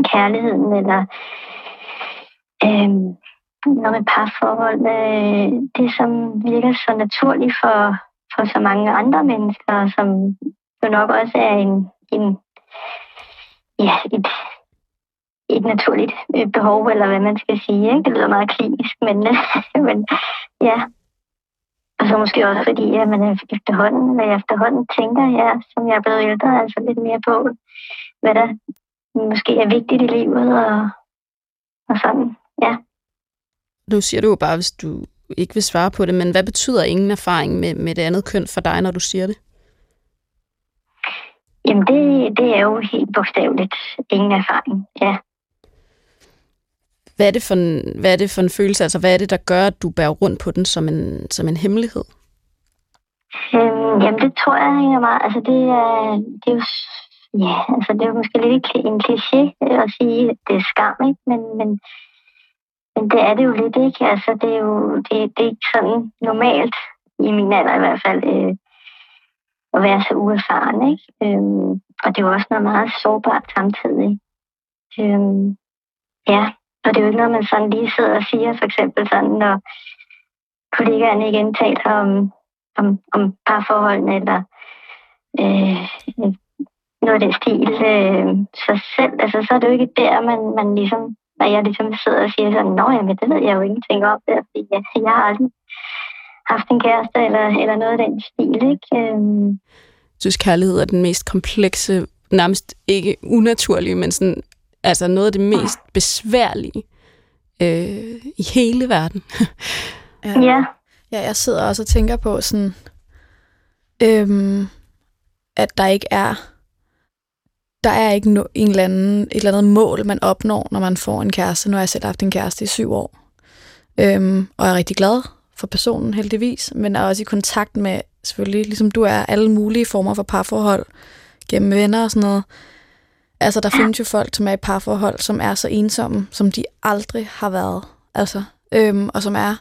kærligheden eller øh, noget med parforhold. Øh, det, som virker så naturligt for, for så mange andre mennesker, som jo nok også er en, en ja, et, et naturligt øh, behov, eller hvad man skal sige. Ikke? Det lyder meget klinisk, men, men ja, og så måske også fordi, at man efterhånden, eller jeg efterhånden tænker, ja, som jeg er blevet ældre, altså lidt mere på, hvad der måske er vigtigt i livet, og, og sådan, ja. Nu siger du jo bare, hvis du ikke vil svare på det, men hvad betyder ingen erfaring med, med det andet køn for dig, når du siger det? Jamen, det, det er jo helt bogstaveligt ingen erfaring, ja. Hvad er, det for en, hvad er det for en følelse? Altså, hvad er det, der gør, at du bærer rundt på den som en, som en hemmelighed? Øhm, jamen, det tror jeg hænger meget. Altså, det er, det er jo, ja, altså, det er jo måske lidt en kliché at sige, at det er skam, ikke? Men, men, men det er det jo lidt, ikke? Altså, det er jo det, det er ikke sådan normalt, i min alder i hvert fald, øh, at være så uerfaren, ikke? Øhm, og det er jo også noget meget sårbart samtidig. Øhm, ja, og det er jo ikke noget, man sådan lige sidder og siger, for eksempel sådan, når kollegaerne igen taler om, om, om parforholdene, eller øh, noget af den stil. Øh, så selv, altså, så er det jo ikke der, man, man ligesom, når jeg ligesom sidder og siger sådan, nå jamen, det ved jeg jo ingenting om, der, fordi jeg, jeg har aldrig haft en kæreste, eller, eller noget af den stil, ikke? Øh, jeg synes, kærlighed er den mest komplekse nærmest ikke unaturlige, men sådan, altså noget af det mest besværlige øh, i hele verden. ja. Ja. ja, jeg sidder også og tænker på sådan, øhm, at der ikke er der er ikke no, en eller anden, et eller andet mål, man opnår, når man får en kæreste. Nu har jeg selv haft en kæreste i syv år. Øhm, og jeg er rigtig glad for personen, heldigvis. Men er også i kontakt med, selvfølgelig, ligesom du er, alle mulige former for parforhold. Gennem venner og sådan noget. Altså, der findes jo folk, som er i parforhold, som er så ensomme, som de aldrig har været. Altså, øhm, og som er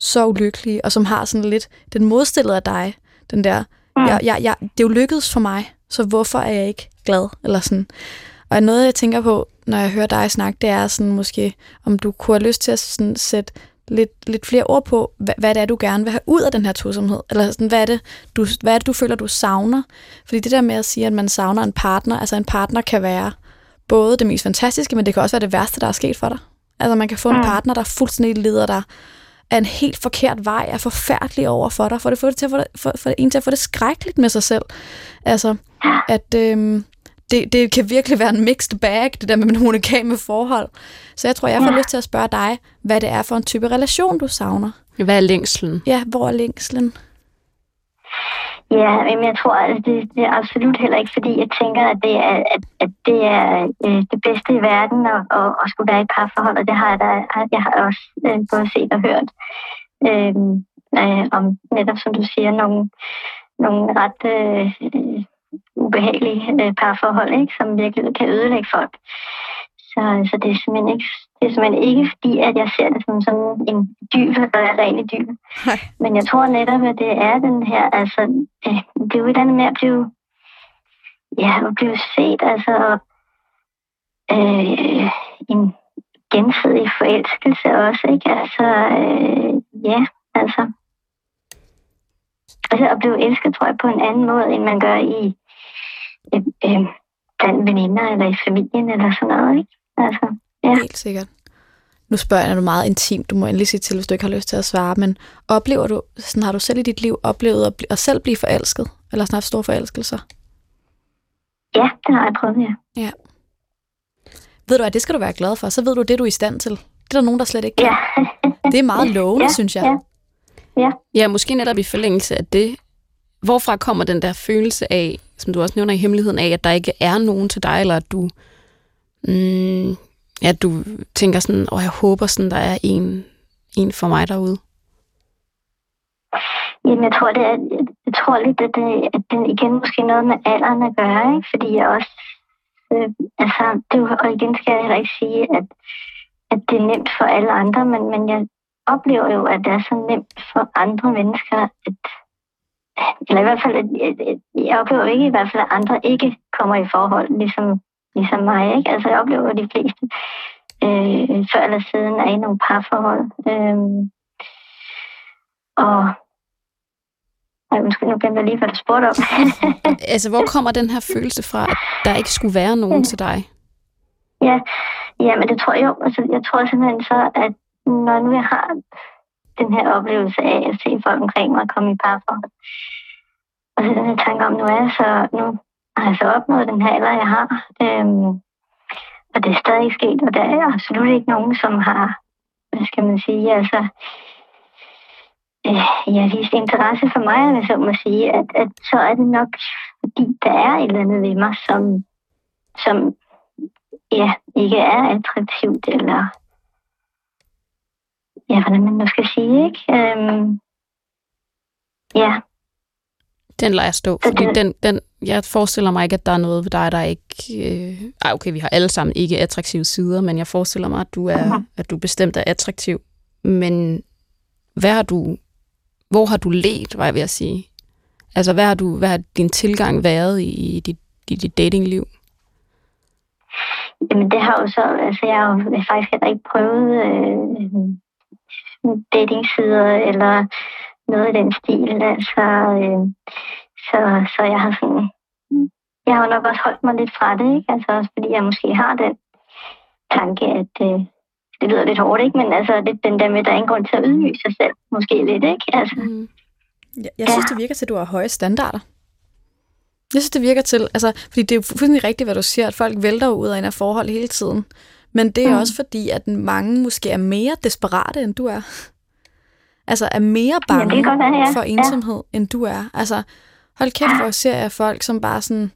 så ulykkelige, og som har sådan lidt den modstillet af dig. Den der, Mm. jeg, jeg, jeg, det er jo lykkedes for mig, så hvorfor er jeg ikke glad? Eller sådan. Og noget, jeg tænker på, når jeg hører dig snakke, det er sådan måske, om du kunne have lyst til at sådan sætte lidt, lidt flere ord på, hvad, hvad det er, du gerne vil have ud af den her tosomhed. Eller sådan, hvad, er det, du, hvad er det, du føler, du savner? Fordi det der med at sige, at man savner en partner, altså en partner kan være både det mest fantastiske, men det kan også være det værste, der er sket for dig. Altså man kan få en Mm. partner, der fuldstændig leder dig af en helt forkert vej, er forfærdelig over for dig, for det får det til at få det, for, for en til at få det skrækkeligt med sig selv. Altså, at øhm, det, det kan virkelig være en mixed bag, det der med monogame forhold. Så jeg tror, jeg får Ja. lyst til at spørge dig, hvad det er for en type relation, du savner. Hvad er længslen? Ja, hvor er længslen? Ja, men jeg tror, at det, det er absolut heller ikke, fordi jeg tænker, at det er, at, at det, er øh, det bedste i verden at, at, at skulle være i et parforhold, og det har jeg, da, jeg har også øh, både set og hørt øh, øh, om netop, som du siger, nogle, nogle ret øh, ubehagelige øh, parforhold, ikke, som virkelig kan ødelægge folk. Så, så det, er simpelthen ikke, det er simpelthen ikke fordi, at jeg ser det som sådan en dyb, der er ren dyb. Men jeg tror netop, at det er den her, altså, øh, det er jo et eller andet med at blive, ja, at blive set, altså, øh, en gensidig forelskelse også, ikke? Altså, øh, ja, altså, altså at blive elsket, tror jeg, på en anden måde, end man gør i, øh, blandt veninder eller i familien eller sådan noget, ikke? Altså, ja. Helt sikkert. Nu spørger jeg dig meget intimt, du må endelig sige til, hvis du ikke har lyst til at svare, men oplever du, sådan har du selv i dit liv oplevet at, bli, at selv blive forelsket? Eller sådan haft store forelskelser? ja, det har jeg prøvet, ja. Ved du at det skal du være glad for, så ved du det, du er i stand til. Det er der nogen, der slet ikke kan. Ja. Det er meget lovende, Ja, synes jeg. ja. Ja, måske netop i forlængelse af det. Hvorfra kommer den der følelse af, som du også nævner i hemmeligheden af, at der ikke er nogen til dig, eller at du, mm, at du tænker sådan, og jeg håber sådan, der er en, en for mig derude? Jamen, jeg tror, det er, jeg tror lidt, at det, at det igen måske noget med alderen at gøre, ikke? Fordi jeg også, øh, altså, det, og igen skal jeg heller ikke sige, at, at det er nemt for alle andre, men, men jeg oplever jo, at det er så nemt for andre mennesker, at, eller i hvert fald, jeg oplever ikke i hvert fald, at andre ikke kommer i forhold, ligesom, ligesom mig, ikke? Altså, jeg oplever, at de fleste øh, før eller siden er i nogle parforhold. Øh, og ej, undskyld, nu glemte jeg lige, hvad du spurgte om. Altså, hvor kommer den her følelse fra, at der ikke skulle være nogen til dig? ja, ja, men det tror jeg jo. Altså, jeg tror simpelthen så, at når nu jeg har den her oplevelse af at se folk omkring mig komme i parforhold, og så den her tanke om, nu er jeg så, nu har jeg så opnået den her alder, jeg har, øhm, og det er stadig sket, og der er absolut ikke nogen, som har, hvad skal man sige, altså, øh, jeg har vist interesse for mig, hvis jeg må sige, at, at så er det nok, fordi der er et eller andet ved mig, som, som ja, ikke er attraktivt, eller ja, hvordan man nu skal sige, ikke? Øhm, ja, Den lader jeg stå, fordi den- den, den, jeg forestiller mig ikke, at der er noget ved dig, der ikke... Øh, ej, okay, vi har alle sammen ikke attraktive sider, men jeg forestiller mig, at du er, Mhm. at du bestemt er attraktiv. Men hvad har du... Hvor har du let, var jeg ved at sige? Altså, hvad har, du, hvad har din tilgang været i, i dit, i dit datingliv? Jamen det har jo så, altså jeg har jo faktisk heller ikke prøvet øh, datingsider eller noget i den stil. Altså, øh, så, så jeg har sådan, jeg har nok også holdt mig lidt fra det, ikke? Altså også fordi jeg måske har den tanke, at øh, det lyder lidt hårdt, ikke? Men altså det, den der med, at der er ingen grund til at ydmyge sig selv, måske lidt, ikke? Altså, Jeg, jeg synes, det virker til, at du har høje standarder. Jeg synes, det virker til, altså, fordi det er jo fuldstændig rigtigt, hvad du siger, at folk vælter ud af en af forhold hele tiden. Men det er mm. også fordi, at mange måske er mere desperate, end du er. Altså er mere bange ja, være, ja. for ensomhed, ja. end du er. Altså, hold kæft, hvor ser jeg folk, som bare sådan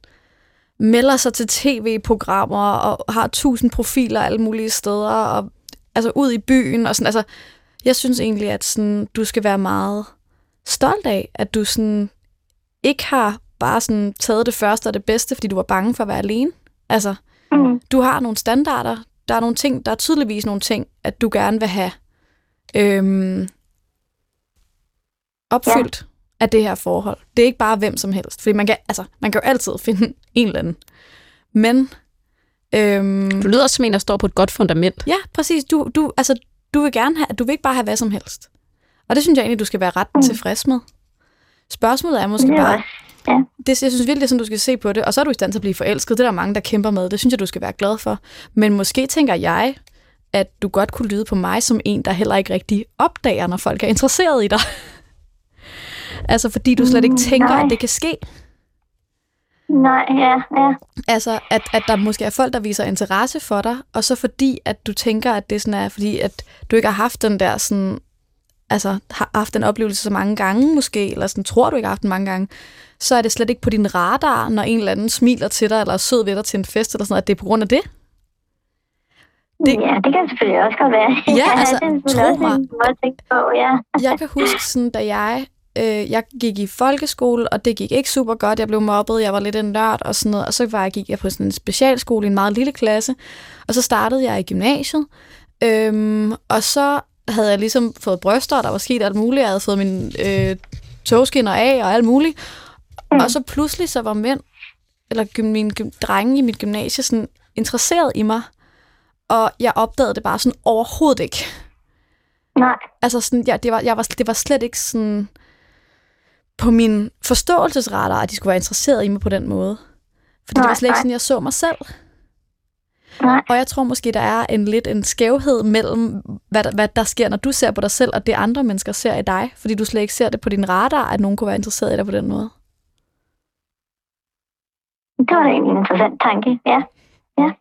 melder sig til tv-programmer og har tusind profiler alle mulige steder, og altså ud i byen og sådan. Altså, jeg synes egentlig, at sådan, du skal være meget stolt af, at du sådan ikke har bare sådan taget det første og det bedste, fordi du var bange for at være alene. Altså, mm. du har nogle standarder. Der er nogle ting, der er tydeligvis nogle ting, at du gerne vil have øhm, opfyldt ja. af det her forhold. Det er ikke bare hvem som helst, fordi man kan, altså, man kan jo altid finde en eller anden. Men... Øhm, du lyder som en, der står på et godt fundament. Ja, præcis. Du, du, altså, du vil gerne have, du vil ikke bare have hvad som helst. Og det synes jeg egentlig, du skal være ret mm. tilfreds med. Spørgsmålet er måske ja. bare, Ja. Det, jeg synes virkelig, det er sådan, du skal se på det. Og så er du i stand til at blive forelsket. Det er der mange, der kæmper med. Det synes jeg, du skal være glad for. Men måske tænker jeg, at du godt kunne lyde på mig som en, der heller ikke rigtig opdager, når folk er interesseret i dig. altså fordi du slet ikke mm, tænker, Nej. at det kan ske. Nej, ja, ja. Altså, at, at der måske er folk, der viser interesse for dig, og så fordi, at du tænker, at det sådan er, fordi at du ikke har haft den der sådan, altså har haft den oplevelse så mange gange måske, eller sådan tror du ikke har haft den mange gange, så er det slet ikke på din radar, når en eller anden smiler til dig, eller er sød ved dig til en fest, eller sådan noget, at det er på grund af det. Det, ja, det kan selvfølgelig også godt være. Ja, altså, tro mig. På, ja. jeg kan huske, sådan, da jeg, øh, jeg gik i folkeskole, og det gik ikke super godt. Jeg blev mobbet, jeg var lidt en nørd og sådan noget. Og så var jeg, gik jeg på sådan en specialskole i en meget lille klasse. Og så startede jeg i gymnasiet. Øhm, og så havde jeg ligesom fået bryster, der var sket alt muligt. Jeg havde fået mine øh, togskinner af og alt muligt. Mm. Og så pludselig så var mænd, eller mine drenge i mit gymnasie, sådan interesseret i mig. Og jeg opdagede det bare sådan overhovedet ikke. Nej. Altså sådan, ja, det, var, jeg var, det var slet ikke sådan på min forståelsesradar, at de skulle være interesseret i mig på den måde. Fordi nej, det var slet ikke sådan, jeg så mig selv. Nej. Og jeg tror måske, der er en lidt en skævhed mellem, hvad der, hvad der sker, når du ser på dig selv, og det andre mennesker ser i dig. Fordi du slet ikke ser det på din radar, at nogen kunne være interesseret i dig på den måde. Det var egentlig en interessant tanke, ja. ja.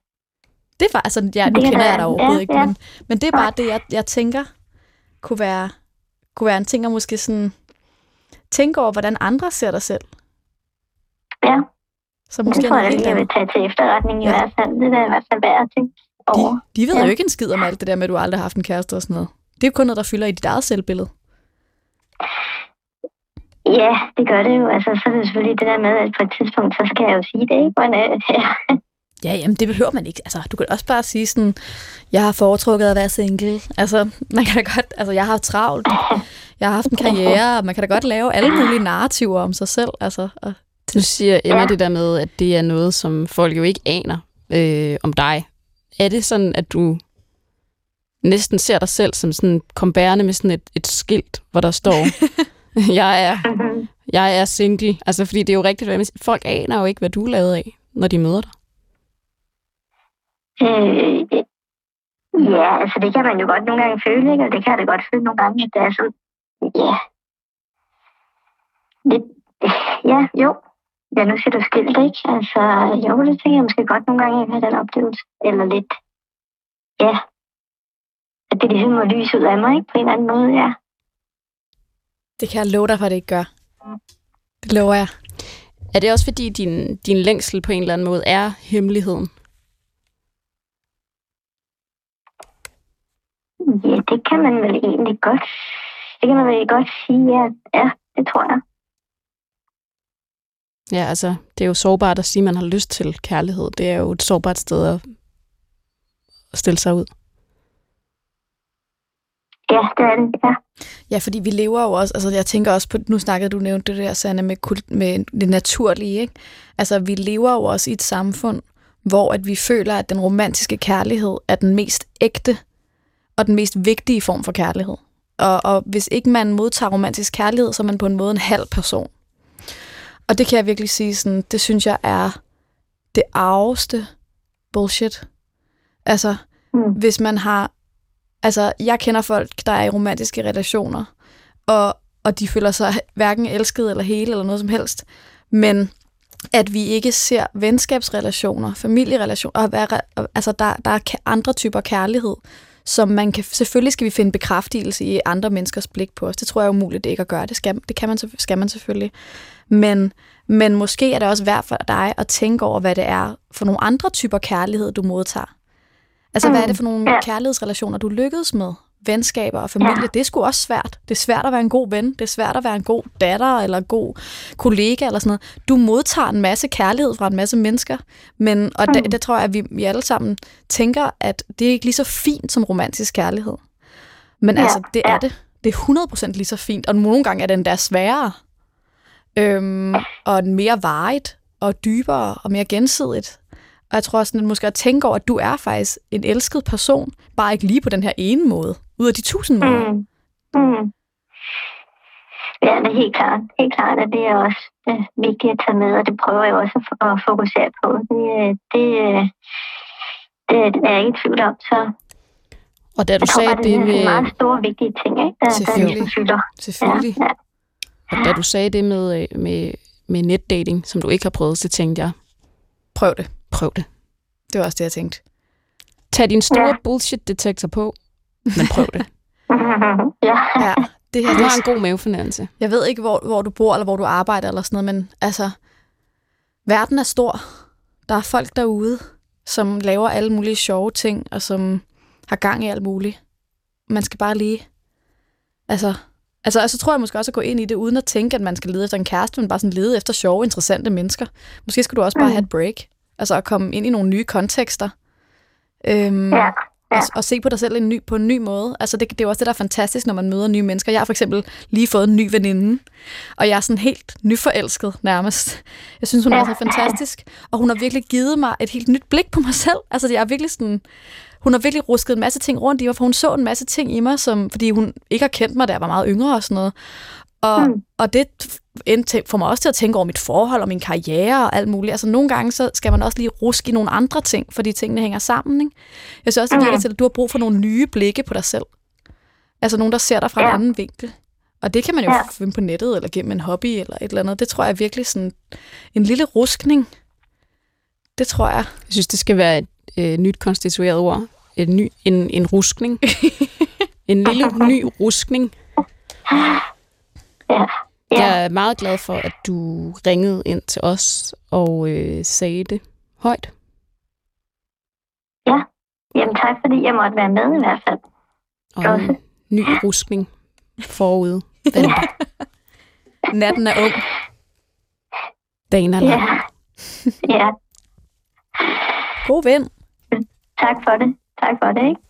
Det var, altså, ja, nu det kender jeg dig overhovedet ja, ikke, ja. Men, men det er bare det, jeg, jeg tænker, kunne være, kunne være en ting at måske sådan tænke over, hvordan andre ser dig selv. Ja. Så måske det tror jeg, jeg vil tage til efterretning ja. i hvert fald. Det er i hvert fald værd at tænke over. De, de ved ja. jo ikke en skid om alt det der med, at du aldrig har haft en kæreste og sådan noget. Det er jo kun noget, der fylder i dit eget selvbillede. Ja, det gør det jo. Altså, så er det selvfølgelig det der med, at på et tidspunkt, så skal jeg jo sige det, ikke? Men, øh, ja. Ja, jamen det behøver man ikke. Altså, du kan også bare sige sådan, jeg har foretrukket at være single. Altså, man kan da godt, altså jeg har travlt. Jeg har haft en karriere, og man kan da godt lave alle mulige narrativer om sig selv. Altså, og du siger Emma ja. det der med, at det er noget, som folk jo ikke aner øh, om dig. Er det sådan, at du næsten ser dig selv som sådan kom bærende med sådan et, et skilt, hvor der står, jeg er, jeg er single. Altså, fordi det er jo rigtigt, at folk aner jo ikke, hvad du er lavet af, når de møder dig. Øh, ja, altså det kan man jo godt nogle gange føle, ikke? og det kan jeg da godt føle nogle gange, at det er sådan, ja, lidt, ja, jo, ja, nu siger du skilt, ikke? Altså, jo, det tænker jeg måske godt nogle gange, at have den oplevelse, eller lidt, ja, at det ligesom må lyse ud af mig, ikke? På en eller anden måde, ja. Det kan jeg love dig for, at det ikke gør. Det lover jeg. Er det også fordi, din, din længsel på en eller anden måde er hemmeligheden? Ja, det kan man vel egentlig godt. Det kan man vel godt sige, ja. Ja, det tror jeg. Ja, altså, det er jo sårbart at sige, at man har lyst til kærlighed. Det er jo et sårbart sted at stille sig ud. Ja, det er det, ja. Ja, fordi vi lever jo også, altså jeg tænker også på, nu snakkede du nævnte det der, Sanne, med, med det naturlige, ikke? Altså vi lever jo også i et samfund, hvor at vi føler, at den romantiske kærlighed er den mest ægte og den mest vigtige form for kærlighed. Og, og hvis ikke man modtager romantisk kærlighed, så er man på en måde en halv person. Og det kan jeg virkelig sige, sådan, det synes jeg er det arveste bullshit. Altså, mm. hvis man har Altså, jeg kender folk, der er i romantiske relationer, og, og de føler sig hverken elsket eller hele eller noget som helst. Men at vi ikke ser venskabsrelationer, familierelationer, og være, altså der, der er andre typer kærlighed, som man kan, selvfølgelig skal vi finde bekræftelse i andre menneskers blik på os. Det tror jeg er umuligt det ikke at gøre. Det skal, det kan man, skal man selvfølgelig. Men, men måske er det også værd for dig at tænke over, hvad det er for nogle andre typer kærlighed, du modtager. Altså, mm. hvad er det for nogle ja. kærlighedsrelationer, du lykkedes med? venskaber og familie, ja. det er sgu også svært. Det er svært at være en god ven, det er svært at være en god datter eller en god kollega eller sådan noget. Du modtager en masse kærlighed fra en masse mennesker, men og mm. det, det tror jeg, at vi, vi alle sammen tænker, at det er ikke lige så fint som romantisk kærlighed. Men ja. altså, det er det. Det er 100% lige så fint, og nogle gange er den der sværere. Øhm, og mere varigt, og dybere, og mere gensidigt. Og jeg tror også, at måske at tænke over, at du er faktisk en elsket person, bare ikke lige på den her ene måde, ud af de tusind måder. Mm. Mm. Ja, det er helt klart. Helt klart, at det er også det vigtigt at tage med, og det prøver jeg også at fokusere på. Det, det, det er jeg ikke i tvivl om, så og da du jeg sagde tror, det, det med... er meget store, vigtige ting, ikke? Der, Selvfølgelig. Der fylder. Selvfølgelig. Ja, ja. Og da du sagde det med, øh, med, med netdating, som du ikke har prøvet, så tænkte jeg, prøv det. Prøv det. Det var også det, jeg tænkte. Tag din store ja. bullshit-detektor på, men prøv det. ja. ja. Det her, du har en god mavefornemmelse. Jeg ved ikke, hvor, hvor du bor, eller hvor du arbejder, eller sådan noget, men altså, verden er stor. Der er folk derude, som laver alle mulige sjove ting, og som har gang i alt muligt. Man skal bare lige... Altså, altså, altså tror jeg måske også at gå ind i det, uden at tænke, at man skal lede efter en kæreste, men bare sådan lede efter sjove, interessante mennesker. Måske skal du også bare mm. have et break. Altså at komme ind i nogle nye kontekster. Øhm, ja. Ja. Og, og se på dig selv en ny, på en ny måde. Altså det, det er jo også det, der er fantastisk, når man møder nye mennesker. Jeg har for eksempel lige fået en ny veninde, og jeg er sådan helt nyforelsket nærmest. Jeg synes, hun er så fantastisk, og hun har virkelig givet mig et helt nyt blik på mig selv. Altså jeg er virkelig sådan, hun har virkelig rusket en masse ting rundt i mig, for hun så en masse ting i mig, som, fordi hun ikke har kendt mig, da jeg var meget yngre og sådan noget. Og, mm. og det får mig også til at tænke over mit forhold og min karriere og alt muligt. Altså nogle gange, så skal man også lige ruske i nogle andre ting, fordi tingene hænger sammen. Ikke? Jeg synes også, det virker mm. til, at du har brug for nogle nye blikke på dig selv. Altså nogen, der ser dig fra ja. en anden vinkel. Og det kan man jo ja. finde på nettet, eller gennem en hobby, eller et eller andet. Det tror jeg er virkelig sådan en lille ruskning. Det tror jeg. Jeg synes, det skal være et øh, nyt konstitueret ord. Et ny, en, en ruskning. en lille ny ruskning. Ja. Ja. Jeg er meget glad for, at du ringede ind til os og øh, sagde det højt. Ja, jamen tak fordi jeg måtte være med i hvert fald. Og Også. en ny ruskning forude. Den. ja. Natten er ung. Dagen er lang. Ja. ja. God ven. Tak for det. Tak for det, ikke?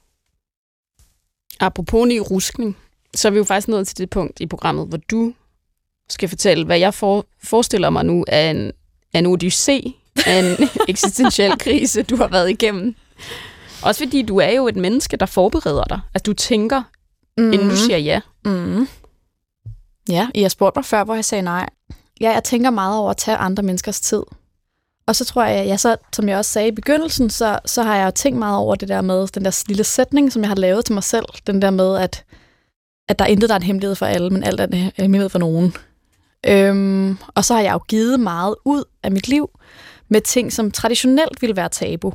Apropos ny ruskning, så er vi jo faktisk nået til det punkt i programmet, hvor du skal fortælle, hvad jeg for, forestiller mig nu er en, er en odyssé af en eksistentiel krise, du har været igennem. Også fordi du er jo et menneske, der forbereder dig. Altså du tænker, mm. inden du mhm. siger ja. Mm. Ja, I har spurgt mig før, hvor jeg sagde nej. Ja, jeg tænker meget over at tage andre menneskers tid. Og så tror jeg, ja, så, som jeg også sagde i begyndelsen, så, så har jeg jo tænkt meget over det der med den der lille sætning, som jeg har lavet til mig selv. Den der med, at, at der er intet, der er en hemmelighed for alle, men alt er en hemmelighed for nogen. Øhm, og så har jeg jo givet meget ud af mit liv med ting, som traditionelt ville være tabu.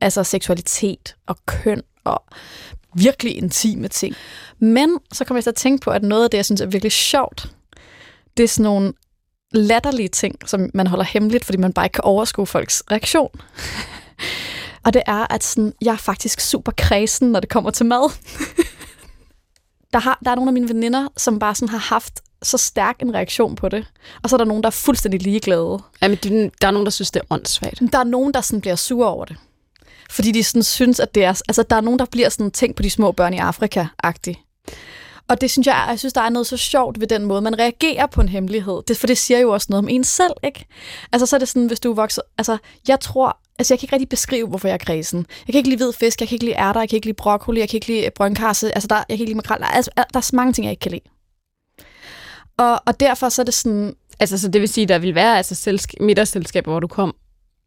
Altså seksualitet og køn og virkelig intime ting. Men så kommer jeg til at tænke på, at noget af det, jeg synes er virkelig sjovt, det er sådan nogle latterlige ting, som man holder hemmeligt, fordi man bare ikke kan overskue folks reaktion. og det er, at sådan, jeg er faktisk super kredsen, når det kommer til mad. der, har, der er nogle af mine veninder, som bare sådan har haft så stærk en reaktion på det. Og så er der nogen, der er fuldstændig ligeglade. Jamen, der er nogen, der synes, det er åndssvagt. Der er nogen, der sådan bliver sure over det. Fordi de sådan synes, at det er... Altså, der er nogen, der bliver sådan tænkt på de små børn i Afrika-agtigt. Og det synes jeg, jeg synes, der er noget så sjovt ved den måde, man reagerer på en hemmelighed. Det, for det siger jo også noget om en selv, ikke? Altså, så er det sådan, hvis du vokser... Altså, jeg tror... Altså, jeg kan ikke rigtig beskrive, hvorfor jeg er kredsen. Jeg kan ikke lide hvid fisk, jeg kan ikke lide ærter, jeg kan ikke lide broccoli, jeg kan ikke lide brøndkasse. Altså, der, jeg kan ikke lide makrel. Altså, der er så mange ting, jeg ikke kan lide. Og, og derfor så er det sådan... Altså, så det vil sige, der vil være altså, selsk- middagsselskaber, hvor du kom,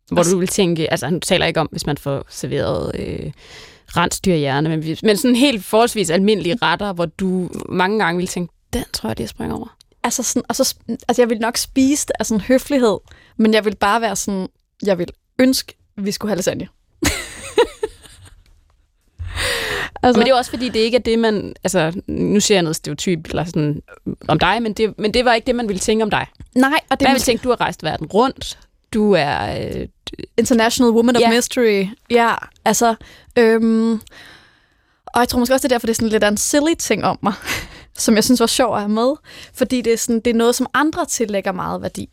hvor altså, du vil tænke, altså han taler ikke om, hvis man får serveret øh, rensdyrhjerne, men, men sådan helt forholdsvis almindelige retter, hvor du mange gange vil tænke, den tror jeg, det springer over. altså, sådan, og så, altså jeg vil nok spise det af sådan høflighed, men jeg vil bare være sådan, jeg vil ønske, vi skulle have lasagne. Altså, men det er også fordi, det ikke er det, man... Altså, nu ser jeg noget stereotyp eller sådan, om dig, men det, men det var ikke det, man ville tænke om dig. Nej, og det man ville tænke, du har rejst verden rundt, du er... Øh, International Woman of ja. Mystery. Ja, altså... Øhm, og jeg tror måske også, det er derfor, det er sådan lidt en silly ting om mig, som jeg synes var sjov at have med. Fordi det er, sådan, det er noget, som andre tillægger meget værdi.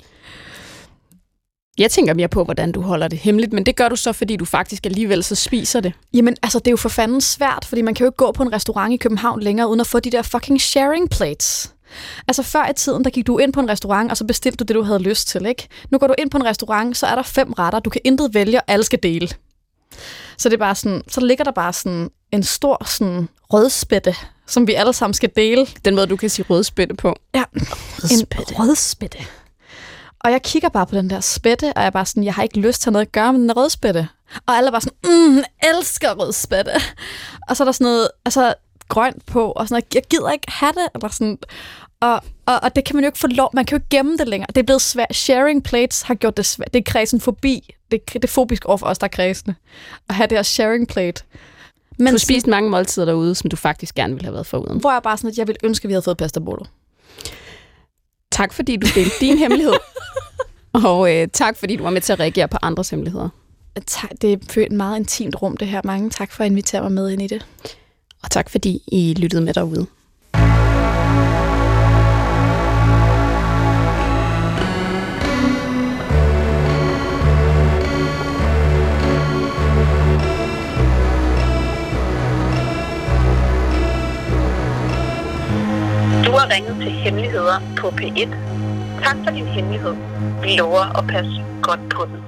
Jeg tænker mere på, hvordan du holder det hemmeligt, men det gør du så, fordi du faktisk alligevel så spiser det. Jamen, altså, det er jo for fanden svært, fordi man kan jo ikke gå på en restaurant i København længere, uden at få de der fucking sharing plates. Altså før i tiden, der gik du ind på en restaurant, og så bestilte du det, du havde lyst til, ikke? Nu går du ind på en restaurant, så er der fem retter, du kan intet vælge, og alle skal dele. Så det er bare sådan, så ligger der bare sådan en stor sådan rødspætte, som vi alle sammen skal dele. Den måde, du kan sige rødspætte på. Ja, rødspætte. en rødspætte. Og jeg kigger bare på den der spætte, og jeg er bare sådan, jeg har ikke lyst til noget at gøre med den der rødspætte. Og alle er bare sådan, mm, elsker rødspætte. Og så er der sådan noget, altså grønt på, og sådan noget, jeg gider ikke have det, eller sådan. Og, og, og det kan man jo ikke få lov, man kan jo ikke gemme det længere. Det er blevet svært. Sharing plates har gjort det svært. Det er kredsen forbi. Det, det er fobisk over for os, der er kredsende. At have det her sharing plate. Men du har spist mange måltider derude, som du faktisk gerne ville have været foruden. Hvor jeg bare sådan, at jeg ville ønske, at vi havde fået pasta bolo. Tak fordi du delte din hemmelighed. Og øh, tak fordi du var med til at reagere på andres hemmeligheder. Det er et meget intimt rum, det her. Mange tak for at invitere mig med ind i det. Og tak fordi I lyttede med derude. Du har ringet til Hemmeligheder på P1. Tak for din hemmelighed. Vi lover at passe godt på den.